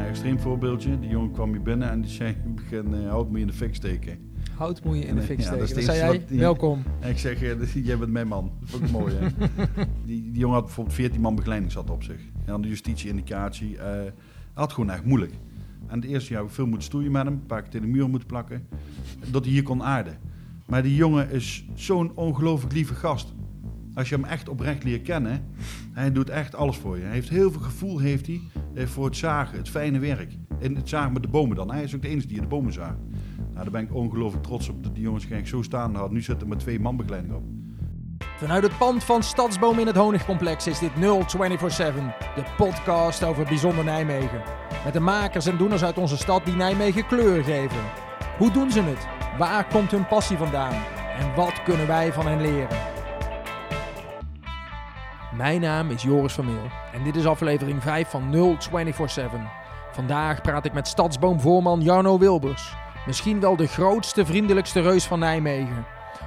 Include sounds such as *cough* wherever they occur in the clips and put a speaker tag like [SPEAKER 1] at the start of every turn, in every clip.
[SPEAKER 1] een extreem voorbeeldje. Die jongen kwam hier binnen en die zei, *laughs* begin uh, hout me in de fik steken.
[SPEAKER 2] Hout moet je in de fik
[SPEAKER 1] Ja,
[SPEAKER 2] steken.
[SPEAKER 1] dat
[SPEAKER 2] zei jij,
[SPEAKER 1] die-
[SPEAKER 2] welkom.
[SPEAKER 1] En *laughs* ik zeg, eh, *laughs* jij bent mijn man. Dat vond ik mooi, hè. Die, die jongen had bijvoorbeeld 14 man begeleiding zat op zich. En dan de justitie-indicatie. eh, hij had gewoon echt moeilijk. En het eerste jaar heb ik veel moeten stoeien met hem. Een paar keer tegen de muur moeten plakken. Dat hij hier kon aarden. Maar die jongen is zo'n ongelooflijk lieve gast. Als je hem echt oprecht leert kennen, hij doet echt alles voor je. Hij heeft heel veel gevoel heeft hij, eh, voor het zagen, het fijne werk. En het zagen met de bomen dan. Hij is ook de enige die de bomen zaagt. Nou, daar ben ik ongelooflijk trots op dat die jongens zo staan had. Nu zitten er met twee man begeleiding op.
[SPEAKER 2] Vanuit het pand van Stadsboom in het Honigcomplex is dit 0247, de podcast over bijzonder Nijmegen. Met de makers en doeners uit onze stad die Nijmegen kleur geven. Hoe doen ze het? Waar komt hun passie vandaan? En wat kunnen wij van hen leren? Mijn naam is Joris Vermeel en dit is aflevering 5 van 0247. Vandaag praat ik met Stadsboom-voorman Jarno Wilbers. Misschien wel de grootste, vriendelijkste reus van Nijmegen.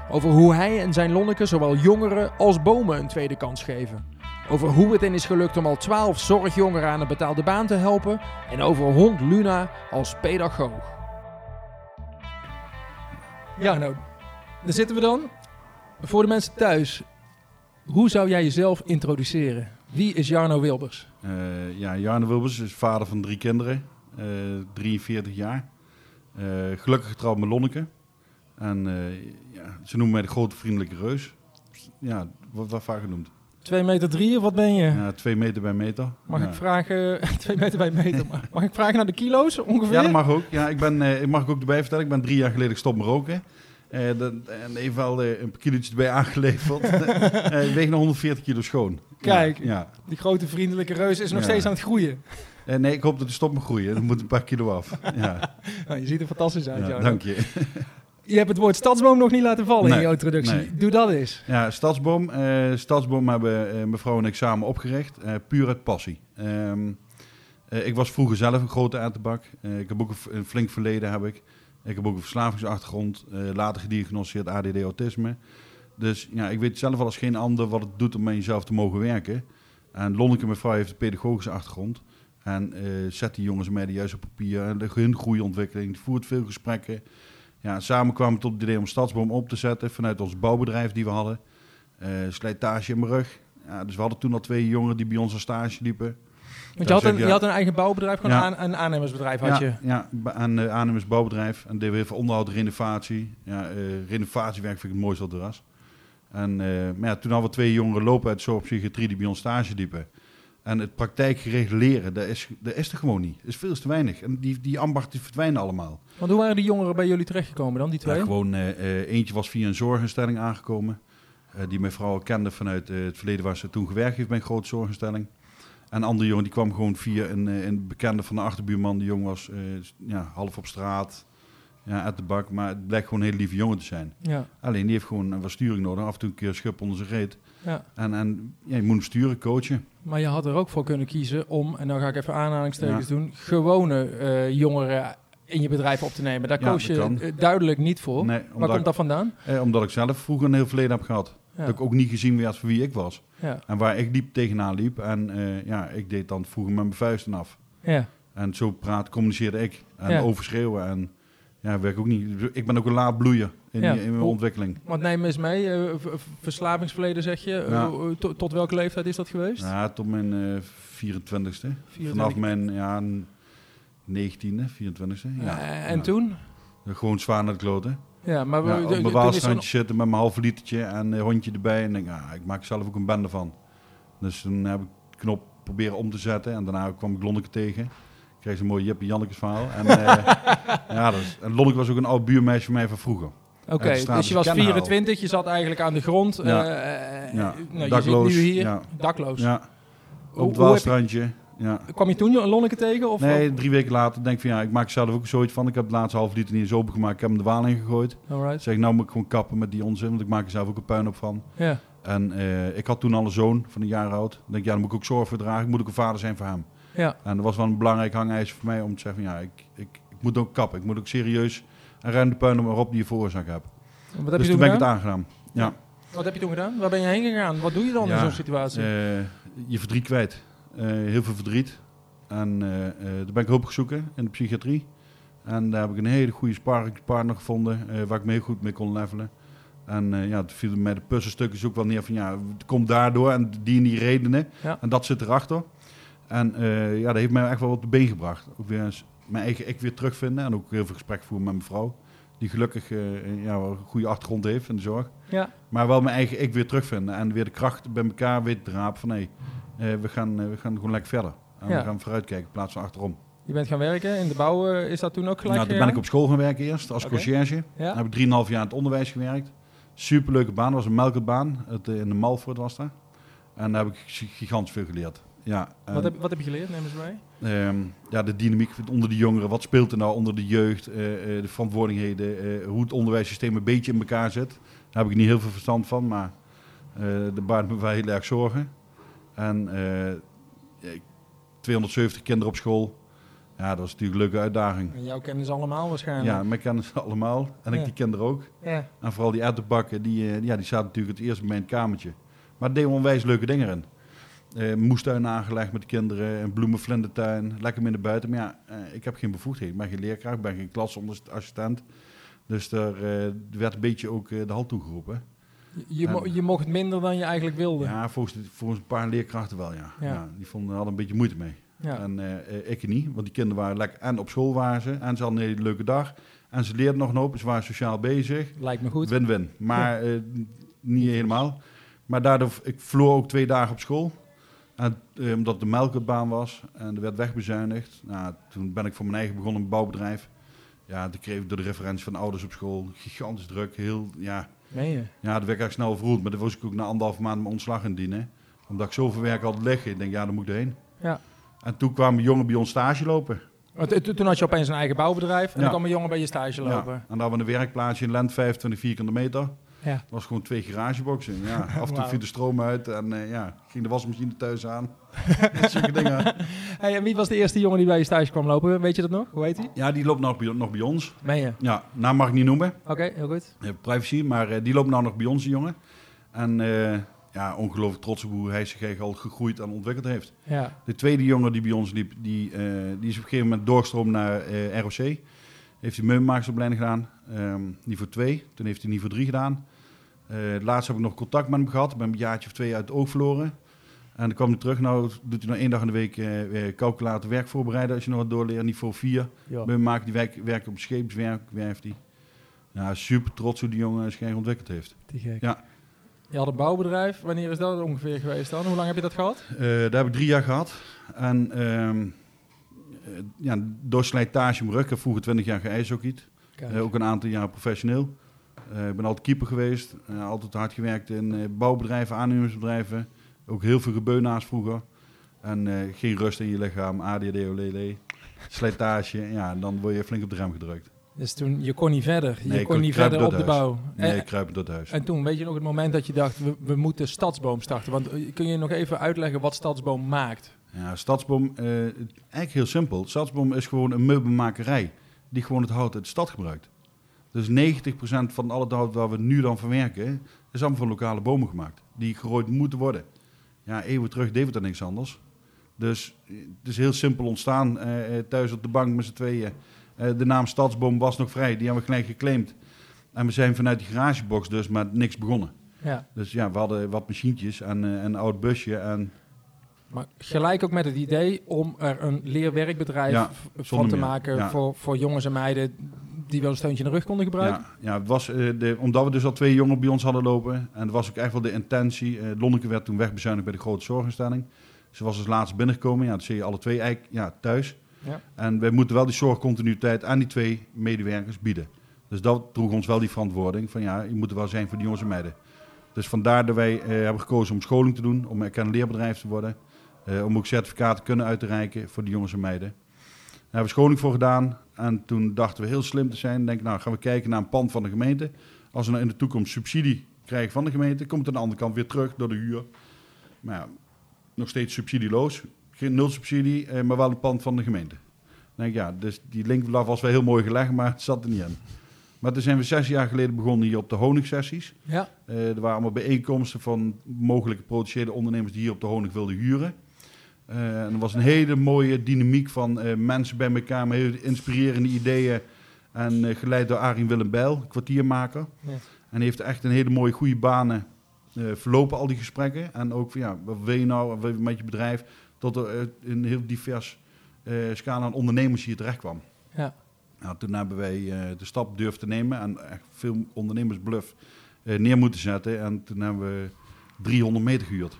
[SPEAKER 2] Over hoe hij en zijn Lonneke zowel jongeren als bomen een tweede kans geven. Over hoe het hen is gelukt om al 12 zorgjongeren aan een betaalde baan te helpen. En over hond Luna als pedagoog. Ja, nou, daar zitten we dan. Voor de mensen thuis, hoe zou jij jezelf introduceren? Wie is Jarno Wilbers?
[SPEAKER 1] Eh, ja, Jarno Wilbers is vader van drie kinderen, eh, 43 jaar. Eh, gelukkig getrouwd met Lonneke. En eh, ja, ze noemen mij de grote vriendelijke reus. Ja, wordt wel vaak genoemd.
[SPEAKER 2] 2 meter drie of wat ben je?
[SPEAKER 1] Ja, twee meter bij meter.
[SPEAKER 2] Mag
[SPEAKER 1] ja.
[SPEAKER 2] ik vragen, *laughs* 2 meter bij meter, mag ik vragen naar de kilo's ongeveer?
[SPEAKER 1] Ja, dat mag ook. Ja, ik ben, eh, ik mag ik ook erbij vertellen, ik ben drie jaar geleden gestopt met roken. Eh, en even wel eh, een paar kilootjes erbij aangeleverd. *laughs* Eh, ik weeg nog 140 kilo schoon.
[SPEAKER 2] Kijk.
[SPEAKER 1] Ja.
[SPEAKER 2] Die grote vriendelijke reus is nog
[SPEAKER 1] Ja.
[SPEAKER 2] steeds aan het groeien.
[SPEAKER 1] Eh, nee, ik hoop dat hij stopt met groeien. Er moet een paar kilo af. Ja, *laughs*
[SPEAKER 2] Nou, je ziet er fantastisch uit,
[SPEAKER 1] ja dank je.
[SPEAKER 2] Je hebt het woord stadsboom nog niet laten vallen in je introductie.
[SPEAKER 1] nee.
[SPEAKER 2] Doe dat eens.
[SPEAKER 1] Ja, Stadsboom. Stadsboom hebben mevrouw en ik samen opgericht. puur uit passie. Ehm, eh, ik was vroeger zelf een grote aardebak. Eh ik heb ook een, een flink verleden. Heb ik. Ik heb ook een verslavingsachtergrond. eh, later gediagnosticeerd ADD autisme. Dus ja, ik weet zelf al als geen ander wat het doet om met jezelf te mogen werken. En Lonneke, mevrouw, heeft een pedagogische achtergrond. En eh, zet die jongens met de juiste papier. En hun groeiontwikkeling. Voert veel gesprekken. Ja, samen kwamen we tot het idee om Stadsboom op te zetten vanuit ons bouwbedrijf die we hadden. Eh, slijtage in mijn rug. Ja, dus we hadden toen al twee jongeren die bij ons aan stage liepen.
[SPEAKER 2] Want je had, een,
[SPEAKER 1] je-
[SPEAKER 2] je had een eigen bouwbedrijf, gewoon
[SPEAKER 1] Ja.
[SPEAKER 2] aan, een aannemersbedrijf had je.
[SPEAKER 1] Ja, ja ba- aan uh, aannemers bouwbedrijf. En deden we onderhoud, renovatie. Ja, eh, renovatiewerk vind ik het mooiste wat er was. En eh, maar ja, toen hadden we twee jongeren lopen uit zorgpsychiatrie die bij ons stage liepen. En het praktijkgerecht leren, dat is, dat is er gewoon niet. Dat is veel te weinig. En die, die ambachten verdwijnen allemaal.
[SPEAKER 2] Want hoe waren die jongeren bij jullie terechtgekomen dan, die twee?
[SPEAKER 1] Ja, gewoon, eh, eentje was via een zorginstelling aangekomen. die mijn vrouw kende vanuit het verleden waar ze toen gewerkt heeft bij een grote zorginstelling. En een andere jongen die kwam gewoon via een, eh, een bekende van de achterbuurman. Die jong was eh, ja, half op straat, ja, uit de bak. Maar het blijkt gewoon een hele lieve jongen te zijn.
[SPEAKER 2] Ja,
[SPEAKER 1] Alleen die heeft gewoon wat sturing nodig. Af en toe een keer schub onder zijn reet.
[SPEAKER 2] ja.
[SPEAKER 1] En, en ja, je moet hem sturen, coachen.
[SPEAKER 2] Maar je had er ook voor kunnen kiezen om, en dan ga ik even aanhalingstekens
[SPEAKER 1] Ja.
[SPEAKER 2] doen, gewone eh, jongeren in je bedrijf op te nemen. Daar koos je
[SPEAKER 1] kan.
[SPEAKER 2] duidelijk niet voor.
[SPEAKER 1] Nee,
[SPEAKER 2] Waar komt dat vandaan?
[SPEAKER 1] eh, omdat ik zelf vroeger een heel verleden heb gehad. Dat ik ook niet gezien werd voor wie ik was.
[SPEAKER 2] Ja.
[SPEAKER 1] En waar ik liep tegenaan liep. En eh, ja, ik deed dan vroeger met mijn vuisten af.
[SPEAKER 2] Ja.
[SPEAKER 1] En zo praat, communiceerde ik. En overschreeuwen. En ja, werk ook niet. Ik ben ook een laat bloeien in,
[SPEAKER 2] Ja.
[SPEAKER 1] die- in mijn
[SPEAKER 2] Hoe-
[SPEAKER 1] ontwikkeling.
[SPEAKER 2] Want neem eens mee, eh, verslavingsverleden zeg je.
[SPEAKER 1] Ja.
[SPEAKER 2] Tot, tot welke leeftijd is dat geweest?
[SPEAKER 1] Ja, tot mijn eh 24ste.
[SPEAKER 2] 24.
[SPEAKER 1] Vanaf mijn ja, 19e, 24ste. Ja.
[SPEAKER 2] En toen?
[SPEAKER 1] Gewoon zwaar naar het kloten.
[SPEAKER 2] Ja, maar we,
[SPEAKER 1] Ja, mijn waalstrandje zitten met mijn halve litertje en een hondje erbij. En denk, ja, ik maak zelf ook een bende van. Dus toen heb ik de knop proberen om te zetten. En daarna kwam ik Lonneke tegen. Ik kreeg zo'n mooi Jippe Jannekes verhaal. En, eh, *laughs* ja, is, en Lonneke was ook een oud buurmeisje van mij van vroeger.
[SPEAKER 2] Oké, dus je was
[SPEAKER 1] Kenhaal.
[SPEAKER 2] 24, je zat eigenlijk aan de grond.
[SPEAKER 1] Ja.
[SPEAKER 2] eh, eh,
[SPEAKER 1] Ja,
[SPEAKER 2] nou, je
[SPEAKER 1] dakloos,
[SPEAKER 2] zit nu hier,
[SPEAKER 1] ja.
[SPEAKER 2] dakloos.
[SPEAKER 1] Op het waalstrandje. Ja.
[SPEAKER 2] je- kwam je toen een Lonneke tegen? Of,
[SPEAKER 1] Nee, drie weken later denk ik van ja, ik maak zelf ook zoiets van. Ik heb het laatste half liter niet eens opengemaakt. Ik heb hem de waal ingegooid.
[SPEAKER 2] Alright.
[SPEAKER 1] Zeg, nou moet ik gewoon kappen met die onzin, want ik maak er zelf ook een puin op van.
[SPEAKER 2] Ja.
[SPEAKER 1] En eh, ik had toen al een zoon van een jaar oud. Dan denk ja, dan moet ik ook zorg voor dragen. Ik moet ook een vader zijn voor hem.
[SPEAKER 2] Ja.
[SPEAKER 1] En dat was wel een belangrijk hangijzer voor mij om te zeggen van ja, ik, ik, ik moet ook kappen. Ik moet ook serieus en ruim de puin op die je veroorzaakt hebt.
[SPEAKER 2] Wat heb
[SPEAKER 1] dus
[SPEAKER 2] je
[SPEAKER 1] toen
[SPEAKER 2] toen
[SPEAKER 1] ben ik het aangedaan. Ja.
[SPEAKER 2] Wat heb je toen gedaan? Waar ben je heen gegaan? Wat doe je dan in zo'n situatie?
[SPEAKER 1] Eh, je verdriet kwijt. Eh, heel veel verdriet. En uh, uh, daar ben ik hulp zoeken in de psychiatrie. En daar heb ik een hele goede sparringspartner gevonden, uh, waar ik mee goed mee kon levelen. En ja, het viel mij de puzzelstukjes ook wel neer van ja, het komt daardoor en die en die redenen. Ja. En dat zit erachter. En ja, dat heeft mij echt wel op de been gebracht. Ook weer eens mijn eigen ik weer terugvinden en ook heel veel gesprek voeren met mijn vrouw. Die gelukkig ja, een goede achtergrond heeft in de zorg. Ja. Maar wel mijn eigen ik weer terugvinden en weer de kracht bij elkaar weer drapen van hé, hey, we, gaan, we gaan gewoon lekker verder. En ja. we gaan vooruitkijken in plaats van achterom.
[SPEAKER 2] Je bent gaan werken in de bouw, uh, is dat toen ook gelijk?
[SPEAKER 1] Nou, toen ben ik op school gaan werken eerst, als okay. conciërge. Ja. Dan heb ik 3,5 jaar in het onderwijs gewerkt. Superleuke baan, dat was een melkbaan. Het, in de Malvoort was dat. En daar heb ik gigantisch veel geleerd. Ja,
[SPEAKER 2] wat, heb, wat heb je geleerd, neem eens mee?
[SPEAKER 1] Um, ja, de dynamiek onder de jongeren. Wat speelt er nou onder de jeugd? Uh, uh, de verantwoordelijkheden. Uh, hoe het onderwijssysteem een beetje in elkaar zit. Daar heb ik niet heel veel verstand van, maar de baart me wel heel erg zorgen. En ik 270 kinderen op school. Ja, dat is natuurlijk een leuke uitdaging.
[SPEAKER 2] En jouw kennen ze allemaal waarschijnlijk?
[SPEAKER 1] Ja, mij kennen ze *laughs* allemaal. En ik die kinderen ook. Ja. En vooral die ettenbakken, die, eh, ja, die zaten natuurlijk het eerst bij mijn kamertje. Maar het deed onwijs leuke dingen in. Uh, moestuin aangelegd met de kinderen, een bloemenvlindertuin, lekker in de buiten. Maar ja, uh, ik heb geen bevoegdheid. Ik ben geen leerkracht, ik ben geen klasassistent. Dus daar uh, werd een beetje ook de hand toegeroepen.
[SPEAKER 2] Je, mo je mocht minder dan je eigenlijk wilde?
[SPEAKER 1] Ja, volgens, volgens een paar leerkrachten wel, ja. ja. die vonden, hadden een beetje moeite mee. Ja. En uh, ik niet, want die kinderen waren lekker en op school waren ze en ze hadden een hele leuke dag. En ze leerden nog een hoop, ze waren sociaal bezig.
[SPEAKER 2] Lijkt me goed.
[SPEAKER 1] Win-win, maar uh, niet helemaal. Maar daardoor, ik vloor ook twee dagen op school. En, uh, omdat de melkbaan was en er werd wegbezuinigd. Nou, toen ben ik voor mijn eigen begonnen een bouwbedrijf. Ja, toen kreeg ik door de referentie van ouders op school gigantisch druk. Heel, ja,
[SPEAKER 2] Meen je?
[SPEAKER 1] Ja, dat werd ik snel verroerd. Maar dan was ik ook na anderhalf maand mijn ontslag indienen. Omdat ik zoveel werk had liggen. Ik denk, ja, dan moet ik heen. Ja. En toen kwamen jongen bij ons stage lopen.
[SPEAKER 2] Toen had je opeens een eigen bouwbedrijf en dan kwam een jongen bij je stage lopen. Ja.
[SPEAKER 1] En dan hadden we een werkplaatsje in Lent, 25 vierkante meter. Ja. Was gewoon twee garageboxen. Ja, *laughs* af en toe viel de stroom uit en uh, ja, ging de wasmachine thuis aan. *laughs* Zulke dingen.
[SPEAKER 2] Hey, en wie was de eerste jongen die bij je stage kwam lopen? Weet je dat nog? Hoe heet hij?
[SPEAKER 1] Ja, die loopt nog bij, nog bij ons.
[SPEAKER 2] Meen je?
[SPEAKER 1] Ja, naam mag ik niet noemen.
[SPEAKER 2] Oké, heel goed.
[SPEAKER 1] Uh, privacy, maar uh, die loopt nou nog bij ons, jongen. En ja, ongelooflijk trots op hoe hij zich eigenlijk al gegroeid en ontwikkeld heeft. Ja. De tweede jongen die bij ons liep, die, die is op een gegeven moment doorstroom naar ROC. Heeft hij meubelmakersopleiding gedaan, um, niveau 2. Toen heeft hij niveau 3 gedaan. Uh, laatst heb ik nog contact met hem gehad. Ik ben een jaartje of twee uit het oog verloren. En dan kwam hij terug. Nou doet hij nog één dag in de week uh, calculator werk voorbereiden. Als je nog wat doorleert, niveau 4. Ja. We maken die werk, werkt op scheepswerk, werft hij. Ja, super trots hoe die jongen zich ontwikkeld heeft.
[SPEAKER 2] Ja. Je had een bouwbedrijf. Wanneer is dat ongeveer geweest dan? Hoe lang heb je dat gehad?
[SPEAKER 1] Uh, daar heb ik drie jaar gehad. En um, ja, door slijtage mijn rug. Ik heb vroeger 20 jaar geijshockeyd. Uh, ook een aantal jaar professioneel. Uh, ik ben altijd keeper geweest. Uh, altijd hard gewerkt in uh, bouwbedrijven, aannemingsbedrijven. Ook heel veel gebeunaars vroeger. En geen rust in je lichaam, ADD, OLL, slijtage. Ja, dan word je flink op de rem gedrukt.
[SPEAKER 2] Dus toen, je kon niet verder. Je kon niet verder op de bouw.
[SPEAKER 1] Nee, ik kruip door het huis.
[SPEAKER 2] En toen, weet je nog het moment dat je dacht, we, we moeten Stadsboom starten? Want kun je nog even uitleggen wat Stadsboom maakt?
[SPEAKER 1] Ja, Stadsboom, eigenlijk heel simpel. Stadsboom is gewoon een meubelmakerij die gewoon het hout uit de stad gebruikt. Dus 90% van alle hout waar we nu dan verwerken, is allemaal van lokale bomen gemaakt. Die gerooid moeten worden. Ja, eeuwen terug deed het niks anders. Dus het is heel simpel ontstaan. Uh, thuis op de bank met z'n tweeën. Uh, de naam Stadsboom was nog vrij. Die hebben we gelijk geclaimd. En we zijn vanuit die garagebox dus met niks begonnen. Ja. Dus ja, we hadden wat machientjes en uh, een oud busje. En...
[SPEAKER 2] Maar gelijk ook met het idee om er een leerwerkbedrijf van te maken voor, voor jongens en meiden die wel een steuntje in de rug konden gebruiken?
[SPEAKER 1] Ja, ja was, uh, de, omdat we dus al twee jongen bij ons hadden lopen. En dat was ook echt wel de intentie. Uh, Lonneke werd toen wegbezuinigd bij de grote zorginstelling. Ze was als laatst binnengekomen. Ja, dat zie je alle twee eigenlijk ja, thuis. Ja. En wij moeten wel die zorgcontinuïteit aan die twee medewerkers bieden. Dus dat droeg ons wel die verantwoording van ja, je moet er wel zijn voor die jongens en meiden. Dus vandaar dat wij uh, hebben gekozen om scholing te doen, om erkend leerbedrijf te worden. Om ook certificaten kunnen uit te reiken voor die jongens en meiden. Daar hebben we scholing voor gedaan. En toen dachten we heel slim te zijn. Denk, nou gaan we kijken naar een pand van de gemeente. Als we nou in de toekomst subsidie krijgen van de gemeente, komt het aan de andere kant weer terug door de huur. Maar ja, nog steeds subsidieloos. Geen nul subsidie, eh, maar wel een pand van de gemeente. denk ja, dus die link was wel heel mooi gelegd, maar het zat er niet in. Maar toen zijn we zes jaar geleden begonnen hier op de honigsessies. Ja. Uh, er waren allemaal bijeenkomsten van mogelijke potentiële ondernemers die hier op de honig wilden huren. Eh, en er was een hele mooie dynamiek van eh, mensen bij elkaar met hele inspirerende ideeën. En eh, geleid door Arjen Willem Bijl, kwartiermaker.
[SPEAKER 2] Ja.
[SPEAKER 1] En heeft echt een hele mooie, goede banen verlopen, al die gesprekken. En ook van, ja, wat wil je nou, met je bedrijf? Tot er een heel divers scala aan ondernemers hier terecht kwam.
[SPEAKER 2] Ja.
[SPEAKER 1] Nou, toen hebben wij de stap durven te nemen en echt veel ondernemersbluff neer moeten zetten. En toen hebben we 300 meter gehuurd.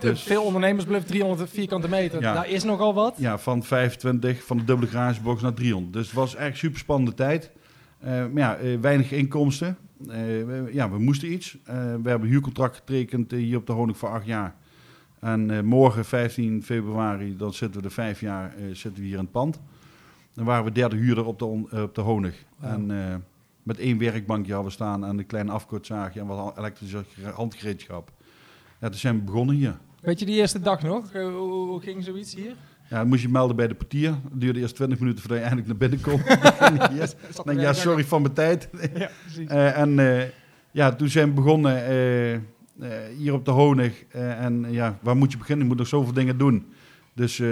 [SPEAKER 1] Dus- *laughs*
[SPEAKER 2] Veel ondernemers bluff 300 vierkante meter.
[SPEAKER 1] Ja.
[SPEAKER 2] Daar is nogal wat.
[SPEAKER 1] Ja, van 25 van de dubbele garagebox naar 300. Dus het was echt super spannende tijd. Eh, maar ja, eh, weinig inkomsten. Eh, we, ja, we moesten iets. We hebben een huurcontract getekend hier op de Honig voor acht jaar. En morgen, 15 februari, dan zitten we er vijf jaar zitten we hier in het pand. Dan waren we derde huurder op de, op de Honig. En met één werkbankje hadden we staan en een klein afkortzaagje en wat elektrische handgereedschap. Ja, toen zijn we begonnen hier.
[SPEAKER 2] Weet je die eerste dag nog? Eh, Hoe, ging zoiets hier?
[SPEAKER 1] Ja, dan moest je melden bij de portier. Het duurde eerst 20 minuten voordat je eindelijk naar binnen kon. *laughs* *laughs* yes.
[SPEAKER 2] Zat
[SPEAKER 1] Dan, ja, sorry van mijn tijd.
[SPEAKER 2] Ja, precies. *laughs*
[SPEAKER 1] Eh, en eh, ja, toen zijn we begonnen hier op de Honig. En ja, waar moet je beginnen? Je moet nog zoveel dingen doen. Dus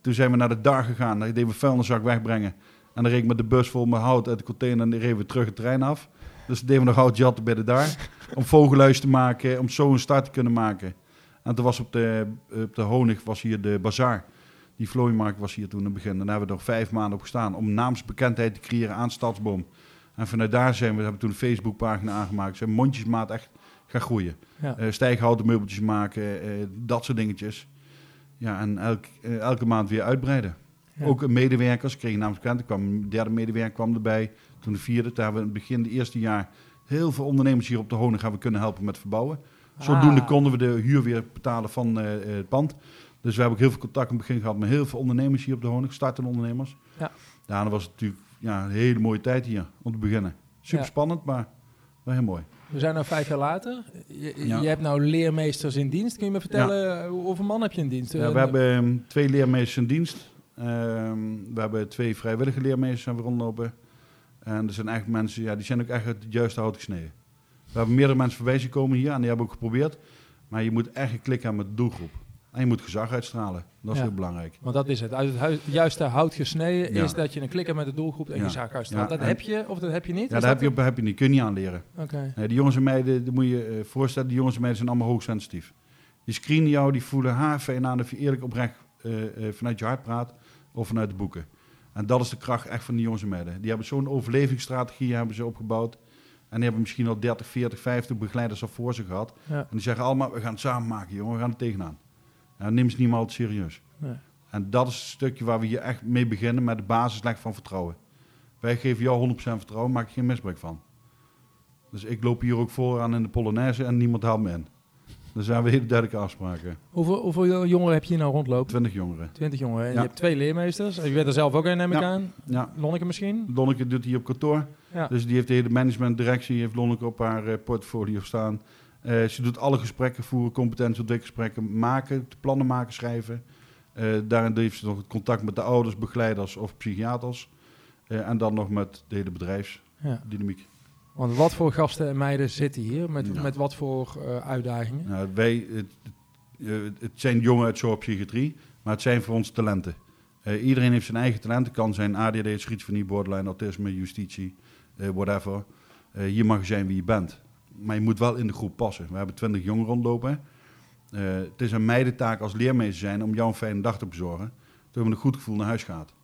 [SPEAKER 1] toen zijn we naar de dag gegaan. Daar deden we vuilniszak wegbrengen. En dan reed ik met de bus vol met hout uit de container en die reden we terug het terrein af. Dus deden we nog hout jatten bij de daar. Om vogelhuis te maken, om zo een start te kunnen maken. En toen was op de, op de Honig was hier de bazaar. Die vlooimarkt was hier toen in het begin. En daar hebben we nog vijf maanden op gestaan om naamsbekendheid te creëren aan Stadsboom. En vanuit daar zijn we, hebben toen een Facebookpagina aangemaakt. Zijn mondjesmaat echt gaan groeien.
[SPEAKER 2] Ja.
[SPEAKER 1] Eh, stijghouten meubeltjes maken, eh, dat soort dingetjes. Ja, en elk, eh, elke maand weer uitbreiden.
[SPEAKER 2] Ja.
[SPEAKER 1] Ook medewerkers, kreeg je namens bekend. Er kwam een derde medewerker kwam erbij. Toen de vierde. Daar hebben we in het begin, het eerste jaar, heel veel ondernemers hier op de Honig gaan we kunnen helpen met verbouwen. Zodoende
[SPEAKER 2] Ah.
[SPEAKER 1] konden we de huur weer betalen van eh, eh, het pand. Dus we hebben ook heel veel contact in het begin gehad met heel veel ondernemers hier op de Honig, startende ondernemers.
[SPEAKER 2] Ja.
[SPEAKER 1] Dan was het natuurlijk ja, een hele mooie tijd hier om te beginnen. Super
[SPEAKER 2] Ja.
[SPEAKER 1] spannend, maar wel heel mooi.
[SPEAKER 2] We zijn nu vijf jaar later. Je,
[SPEAKER 1] Ja.
[SPEAKER 2] je hebt nou leermeesters in dienst. Kun je me vertellen, eh, hoeveel man heb je in dienst?
[SPEAKER 1] Ja, we hebben ehm, twee leermeesters in dienst. Ehm, we hebben twee vrijwillige leermeesters aan we rondlopen. En er zijn eigenlijk mensen, ja, die zijn ook echt het juiste hout gesneden. We hebben meerdere mensen voorbij zien komen hier en die hebben ook geprobeerd. Maar je moet echt een klik hebben met de doelgroep. En je moet gezag uitstralen. Dat is
[SPEAKER 2] Ja.
[SPEAKER 1] heel belangrijk.
[SPEAKER 2] Want dat is het. Uit het juiste hout gesneden
[SPEAKER 1] Ja.
[SPEAKER 2] is dat je een klikker met de doelgroep en
[SPEAKER 1] Ja.
[SPEAKER 2] je zaak uitstraalt. Dat
[SPEAKER 1] en-
[SPEAKER 2] heb je of dat heb je niet?
[SPEAKER 1] Ja, dat heb je, heb je niet. Kun je niet aanleren.
[SPEAKER 2] Oké.
[SPEAKER 1] Nee, die jongens en meiden, dat moet je eh, voorstellen, die jongens en meiden zijn allemaal hoogsensitief. Die screenen jou, die voelen haar fijn aan of je eerlijk oprecht eh, eh, vanuit je hart praat of vanuit de boeken. En dat is de kracht echt van die jongens en meiden. Die hebben zo'n overlevingsstrategie hebben ze opgebouwd. En die hebben misschien al 30, 40, 50 begeleiders al voor ze gehad.
[SPEAKER 2] Ja.
[SPEAKER 1] En die zeggen allemaal, we gaan het samen maken, jongen, we gaan er tegenaan. Ja, neem ze niet meer altijd serieus.
[SPEAKER 2] Nee.
[SPEAKER 1] En dat is het stukje waar we hier echt mee beginnen met de basis leggen van vertrouwen. Wij geven jou 100% vertrouwen, maak je geen misbruik van. Dus ik loop hier ook vooraan in de Polonaise en niemand haalt me in. Daar hebben we hele duidelijke afspraken.
[SPEAKER 2] Hoeveel, hoeveel jongeren heb je hier nou rondlopen?
[SPEAKER 1] 20 jongeren.
[SPEAKER 2] 20 jongeren. En
[SPEAKER 1] Ja.
[SPEAKER 2] je hebt twee leermeesters. Je bent er zelf ook een, neem ik
[SPEAKER 1] Ja.
[SPEAKER 2] aan.
[SPEAKER 1] Ja,
[SPEAKER 2] Lonneke misschien?
[SPEAKER 1] Lonneke doet hier op kantoor.
[SPEAKER 2] Ja.
[SPEAKER 1] Dus die heeft de hele management-directie, heeft Lonneke op haar eh, portfolio staan. Eh, ze doet alle gesprekken voeren, competentieontwikkelgesprekken maken, plannen maken, schrijven. Eh, daarin heeft ze nog het contact met de ouders, begeleiders of psychiaters. En dan nog met de hele bedrijfsdynamiek.
[SPEAKER 2] Want wat voor gasten en meiden zitten hier? Met,
[SPEAKER 1] Ja.
[SPEAKER 2] met wat voor eh, uitdagingen?
[SPEAKER 1] Nou, wij, het, eh, het zijn jongen uit zorgpsychiatrie, maar het zijn voor ons talenten. Eh, iedereen heeft zijn eigen talenten. kan zijn ADD, schizofrenie, borderline, autisme, justitie, whatever. Hier mag je zijn wie je bent. Maar je moet wel in de groep passen. We hebben twintig jongeren rondlopen. Het is een meidentaak als leermeester zijn om jou een fijne dag te bezorgen. Dat je met een goed gevoel naar huis gaat.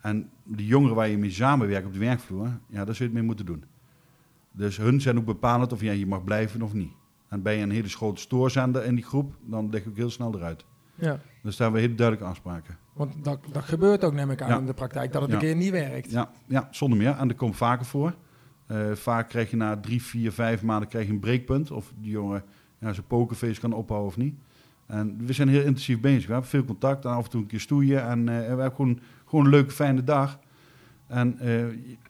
[SPEAKER 1] En die jongeren waar je mee samenwerkt op de werkvloer, ja, daar zul je het mee moeten doen. Dus hun zijn ook bepalend of jij hier mag blijven of niet. En ben je een hele grote stoorzender in die groep, dan lig ik ook heel snel eruit.
[SPEAKER 2] Ja.
[SPEAKER 1] Dus daar hebben we hele duidelijke afspraken.
[SPEAKER 2] Want dat, dat gebeurt ook, neem ik aan,
[SPEAKER 1] Ja.
[SPEAKER 2] in de praktijk. Dat het
[SPEAKER 1] Ja.
[SPEAKER 2] een keer niet werkt.
[SPEAKER 1] Ja, ja zonder meer. En dat komt vaker voor. Eh, vaak krijg je na drie, vier, vijf maanden krijg je een breekpunt. Of die jongen ja, zijn pokerface kan ophouden of niet. En we zijn heel intensief bezig. We hebben veel contact en af en toe een keer stoeien. En eh, we hebben gewoon, gewoon een leuke, fijne dag. En eh,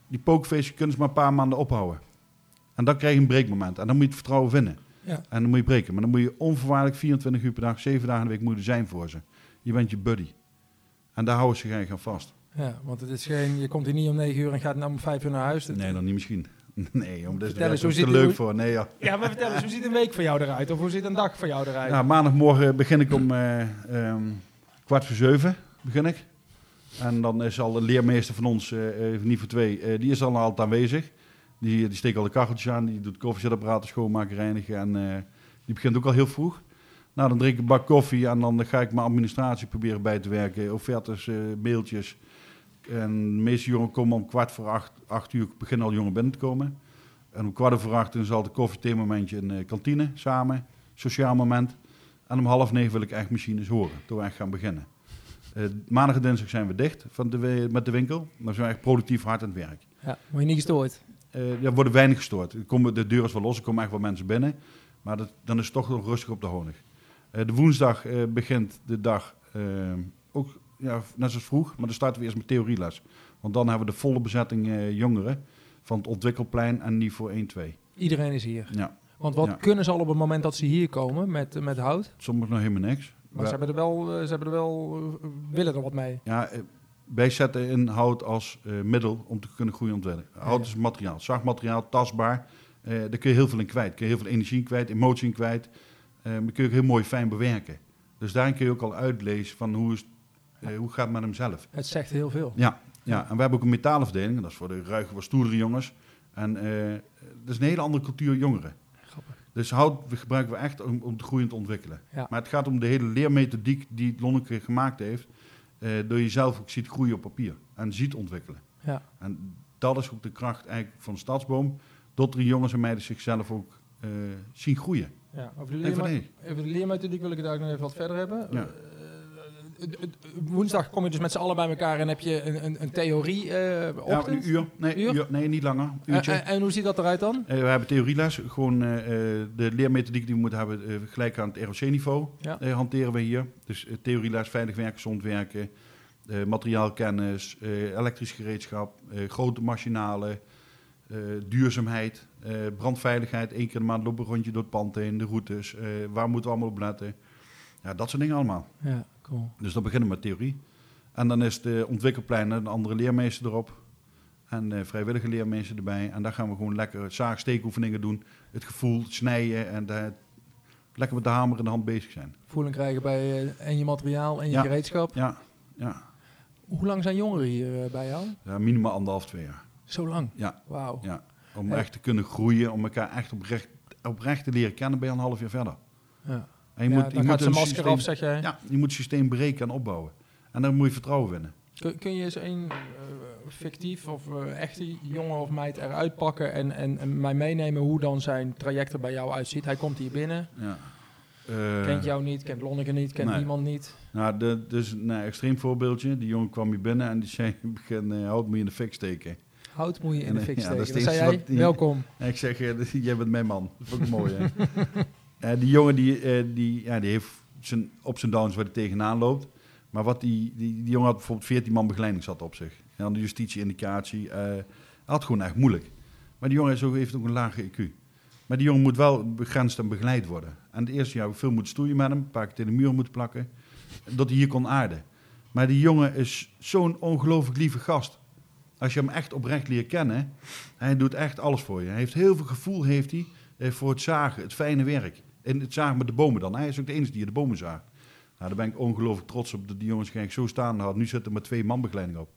[SPEAKER 1] die pokerface kunnen ze maar een paar maanden ophouden. En dan krijg je een breekmoment. En dan moet je het vertrouwen vinden.
[SPEAKER 2] Ja.
[SPEAKER 1] En dan moet je breken. Maar dan moet je onvoorwaardelijk 24 uur per dag, 7 dagen in de week moeten zijn voor ze. Je bent je buddy. En daar houden ze zich aan vast.
[SPEAKER 2] Ja, want het is geen, je komt hier niet om 9 uur en gaat dan om 5 uur naar huis.
[SPEAKER 1] Nee, dan niet misschien. *laughs* Nee, joh, dat is er te leuk voor. Nee, ja.
[SPEAKER 2] Ja, maar vertel eens, hoe ziet een week voor jou eruit? Of hoe ziet een dag voor jou eruit?
[SPEAKER 1] ja, maandagmorgen begin ik om eh, ehm, kwart voor zeven begin ik. En dan is al een leermeester van ons, uh, niet voor twee, uh, die is al altijd aanwezig. Die, die steekt al de kacheltjes aan, die doet koffiezetapparaten schoonmaken, reinigen en uh, die begint ook al heel vroeg. Nou, dan drink ik een bak koffie en dan ga ik mijn administratie proberen bij te werken. Offertes, mailtjes. En de meeste jongeren komen om kwart voor acht, acht uur, beginnen al jongeren binnen te komen. En om kwart voor acht zal de koffietheemomentje in de kantine samen, sociaal moment. En om half negen wil ik echt machines horen, toen we echt gaan beginnen. Uh, maandag en dinsdag zijn we dicht van de, met de winkel. Maar zijn we echt productief hard aan het werk.
[SPEAKER 2] Ja, word je niet gestoord?
[SPEAKER 1] Uh, er worden weinig gestoord. Komen, de deur is wel los, er komen echt wel mensen binnen. Maar dat, dan is het toch nog rustig op de honig. Uh, de woensdag begint de dag ook ja, net zoals vroeg. Maar dan starten we eerst met theorieles. Want dan hebben we de volle bezetting jongeren van het ontwikkelplein en niveau 1-2.
[SPEAKER 2] Iedereen is hier?
[SPEAKER 1] Ja.
[SPEAKER 2] Want wat kunnen ze al op het moment dat ze hier komen met, met hout?
[SPEAKER 1] Soms nog helemaal niks.
[SPEAKER 2] Maar ze hebben er wel, eh, ze hebben er wel eh, willen er wat mee.
[SPEAKER 1] Ja, eh, wij zetten in hout als middel om te kunnen groeien ontwikkelen. Hout is materiaal, zacht materiaal, tastbaar. daar kun je heel veel in kwijt. Kun je heel veel energie in kwijt, emotie in kwijt. Uh, maar kun je ook heel mooi fijn bewerken. Dus daarin kun je ook al uitlezen van hoe, is, hoe gaat het met hem zelf.
[SPEAKER 2] Het zegt heel veel.
[SPEAKER 1] Ja, ja, en we hebben ook een metaalafdeling. Dat is voor de ruige, wat stoerdere jongens. En dat is een hele andere cultuur jongeren. Dus hout gebruiken we echt om, om te groeien te ontwikkelen. Maar het gaat om de hele leermethodiek die Lonneke gemaakt heeft. Uh, door jezelf ook ziet groeien op papier en ziet ontwikkelen.
[SPEAKER 2] Ja.
[SPEAKER 1] En dat is ook de kracht eigenlijk van Stadsboom. Dat er jongens en meiden zichzelf ook uh, zien groeien.
[SPEAKER 2] Ja, over de, leermethodiek wil ik het eigenlijk nog even wat verder hebben. Ja. Woensdag kom je dus met z'n allen bij elkaar en heb je een, een, een theorie uh, Ja,
[SPEAKER 1] een uur. Nee, uur? nee niet langer.
[SPEAKER 2] Uurtje. En, en, hoe ziet dat eruit dan?
[SPEAKER 1] Uh, we hebben theorieles. Gewoon uh, de leermethodiek die we moeten hebben gelijk aan het ROC-niveau ja. hanteren we hier. Dus theorieles, veilig werken, gezond werken, materiaalkennis, elektrisch gereedschap, grote machinalen, duurzaamheid, brandveiligheid. Eén keer de maand lopen rondje door het pand heen, de routes. waar moeten we allemaal op letten? Ja, dat soort dingen allemaal.
[SPEAKER 2] Ja, cool.
[SPEAKER 1] Dus dan beginnen we met theorie. En dan is de ontwikkelplein een andere leermeester erop. En vrijwillige leermeester erbij. En daar gaan we gewoon lekker zaagsteekoefeningen doen. Het gevoel, snijden en de, lekker met de hamer in de hand bezig zijn.
[SPEAKER 2] Voeling krijgen bij uh, en je materiaal en je gereedschap.
[SPEAKER 1] Ja, ja.
[SPEAKER 2] Hoe lang zijn jongeren hier uh, bij jou?
[SPEAKER 1] Ja, minimaal anderhalf, twee jaar.
[SPEAKER 2] Zo lang?
[SPEAKER 1] Ja.
[SPEAKER 2] Wauw.
[SPEAKER 1] Ja. Om echt te kunnen groeien, om elkaar echt oprecht, oprecht te leren kennen, ben je een half jaar verder.
[SPEAKER 2] Ja.
[SPEAKER 1] En je moet,
[SPEAKER 2] je moet een masker systeem, af, zeg jij?
[SPEAKER 1] Ja, je moet het systeem breken en opbouwen. En dan moet je vertrouwen winnen.
[SPEAKER 2] Kun, kun je eens een uh, fictief of uh, echte jongen of meid eruit pakken en, en, en, mij meenemen hoe dan zijn traject er bij jou uitziet? Hij komt hier binnen.
[SPEAKER 1] Ja.
[SPEAKER 2] Uh, kent jou niet, kent Lonneke niet, kent nee. niemand niet.
[SPEAKER 1] Nou, de, dus een extreem voorbeeldje. Die jongen kwam hier binnen en die zei, *laughs* begin, hout moet je in de fik steken.
[SPEAKER 2] Hout moet je in de fik steken. Ja, dat zei jij? Welkom.
[SPEAKER 1] En *laughs* ik zeg, *laughs* jij bent mijn man. Dat vond ik mooi, hè? Uh, die jongen die, uh, die, ja, die heeft zijn ups en downs waar hij tegenaan loopt. Maar wat die, die, die jongen had bijvoorbeeld 14 man begeleiding zat op zich. En dan de justitie-indicatie. Uh, had gewoon echt moeilijk. Maar die jongen heeft ook een lage IQ. Maar die jongen moet wel begrensd en begeleid worden. En het eerste jaar veel moeten stoeien met hem. Een paar keer tegen de muur moeten plakken. Dat hij hier kon aarden. Maar die jongen is zo'n ongelooflijk lieve gast. Als je hem echt oprecht leert kennen, hij doet echt alles voor je. Hij heeft heel veel gevoel heeft hij, voor het zagen, het fijne werk. En het zagen met de bomen dan. Hij is ook de enige die de bomen zaagt. Nou, daar ben ik ongelooflijk trots op dat die jongens geen zo staan had. Nu zit er maar twee man begeleiding op.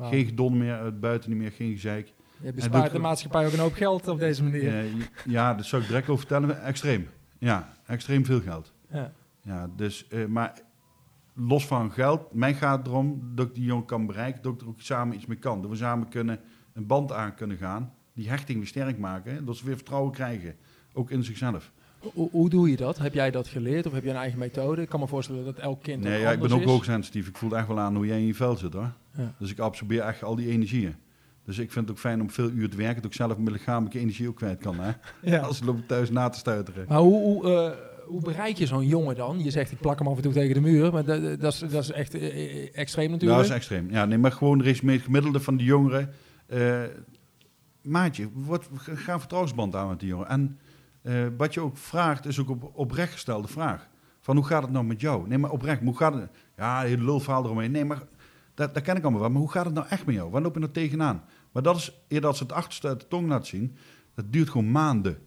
[SPEAKER 1] Geen gedon meer, uit buiten niet meer, geen gezeik.
[SPEAKER 2] Je bespaart de maatschappij ook een hoop geld op deze manier.
[SPEAKER 1] Uh, ja, dat zou ik direct over vertellen. Extreem. Ja, extreem veel geld.
[SPEAKER 2] Ja.
[SPEAKER 1] Ja, dus, uh, maar los van geld, mij gaat het erom dat ik die jongen kan bereiken, dat ik er ook samen iets mee kan. Dat we samen kunnen een band aan kunnen gaan, die hechting weer sterk maken, dat ze weer vertrouwen krijgen, ook in zichzelf.
[SPEAKER 2] Hoe, hoe, doe je dat? Heb jij dat geleerd of heb je een eigen methode? Ik kan me voorstellen dat elk kind.
[SPEAKER 1] Nee, ja, ik ben ook hoogsensitief. Ik voel echt wel aan hoe jij in je vel zit hoor. Ja. Dus ik absorbeer echt al die energieën. Dus ik vind het ook fijn om veel uur te werken, dat ik zelf mijn lichamelijke energie ook kwijt kan. Hè? *laughs* Ja. Als loop thuis na te stuiteren.
[SPEAKER 2] Maar hoe, hoe, uh, hoe bereik je zo'n jongen dan? Je zegt ik plak hem af en toe tegen de muur, maar dat, dat, is, dat is echt uh, extreem natuurlijk.
[SPEAKER 1] Dat is extreem. Ja, nee, maar gewoon er is het gemiddelde van de jongeren. Uh, maatje, wat, ga een vertrouwensband aan met die jongen. En uh, wat je ook vraagt, is ook op, oprecht gestelde vraag. Van hoe gaat het nou met jou? Nee, maar oprecht, hoe gaat het? Ja, heel lulverhaal eromheen. Nee, maar dat, dat ken ik allemaal wel. Maar hoe gaat het nou echt met jou? Waar loop je nou tegenaan? Maar dat is, eerder als ze het achterste uit de tong laten zien, dat duurt gewoon maanden.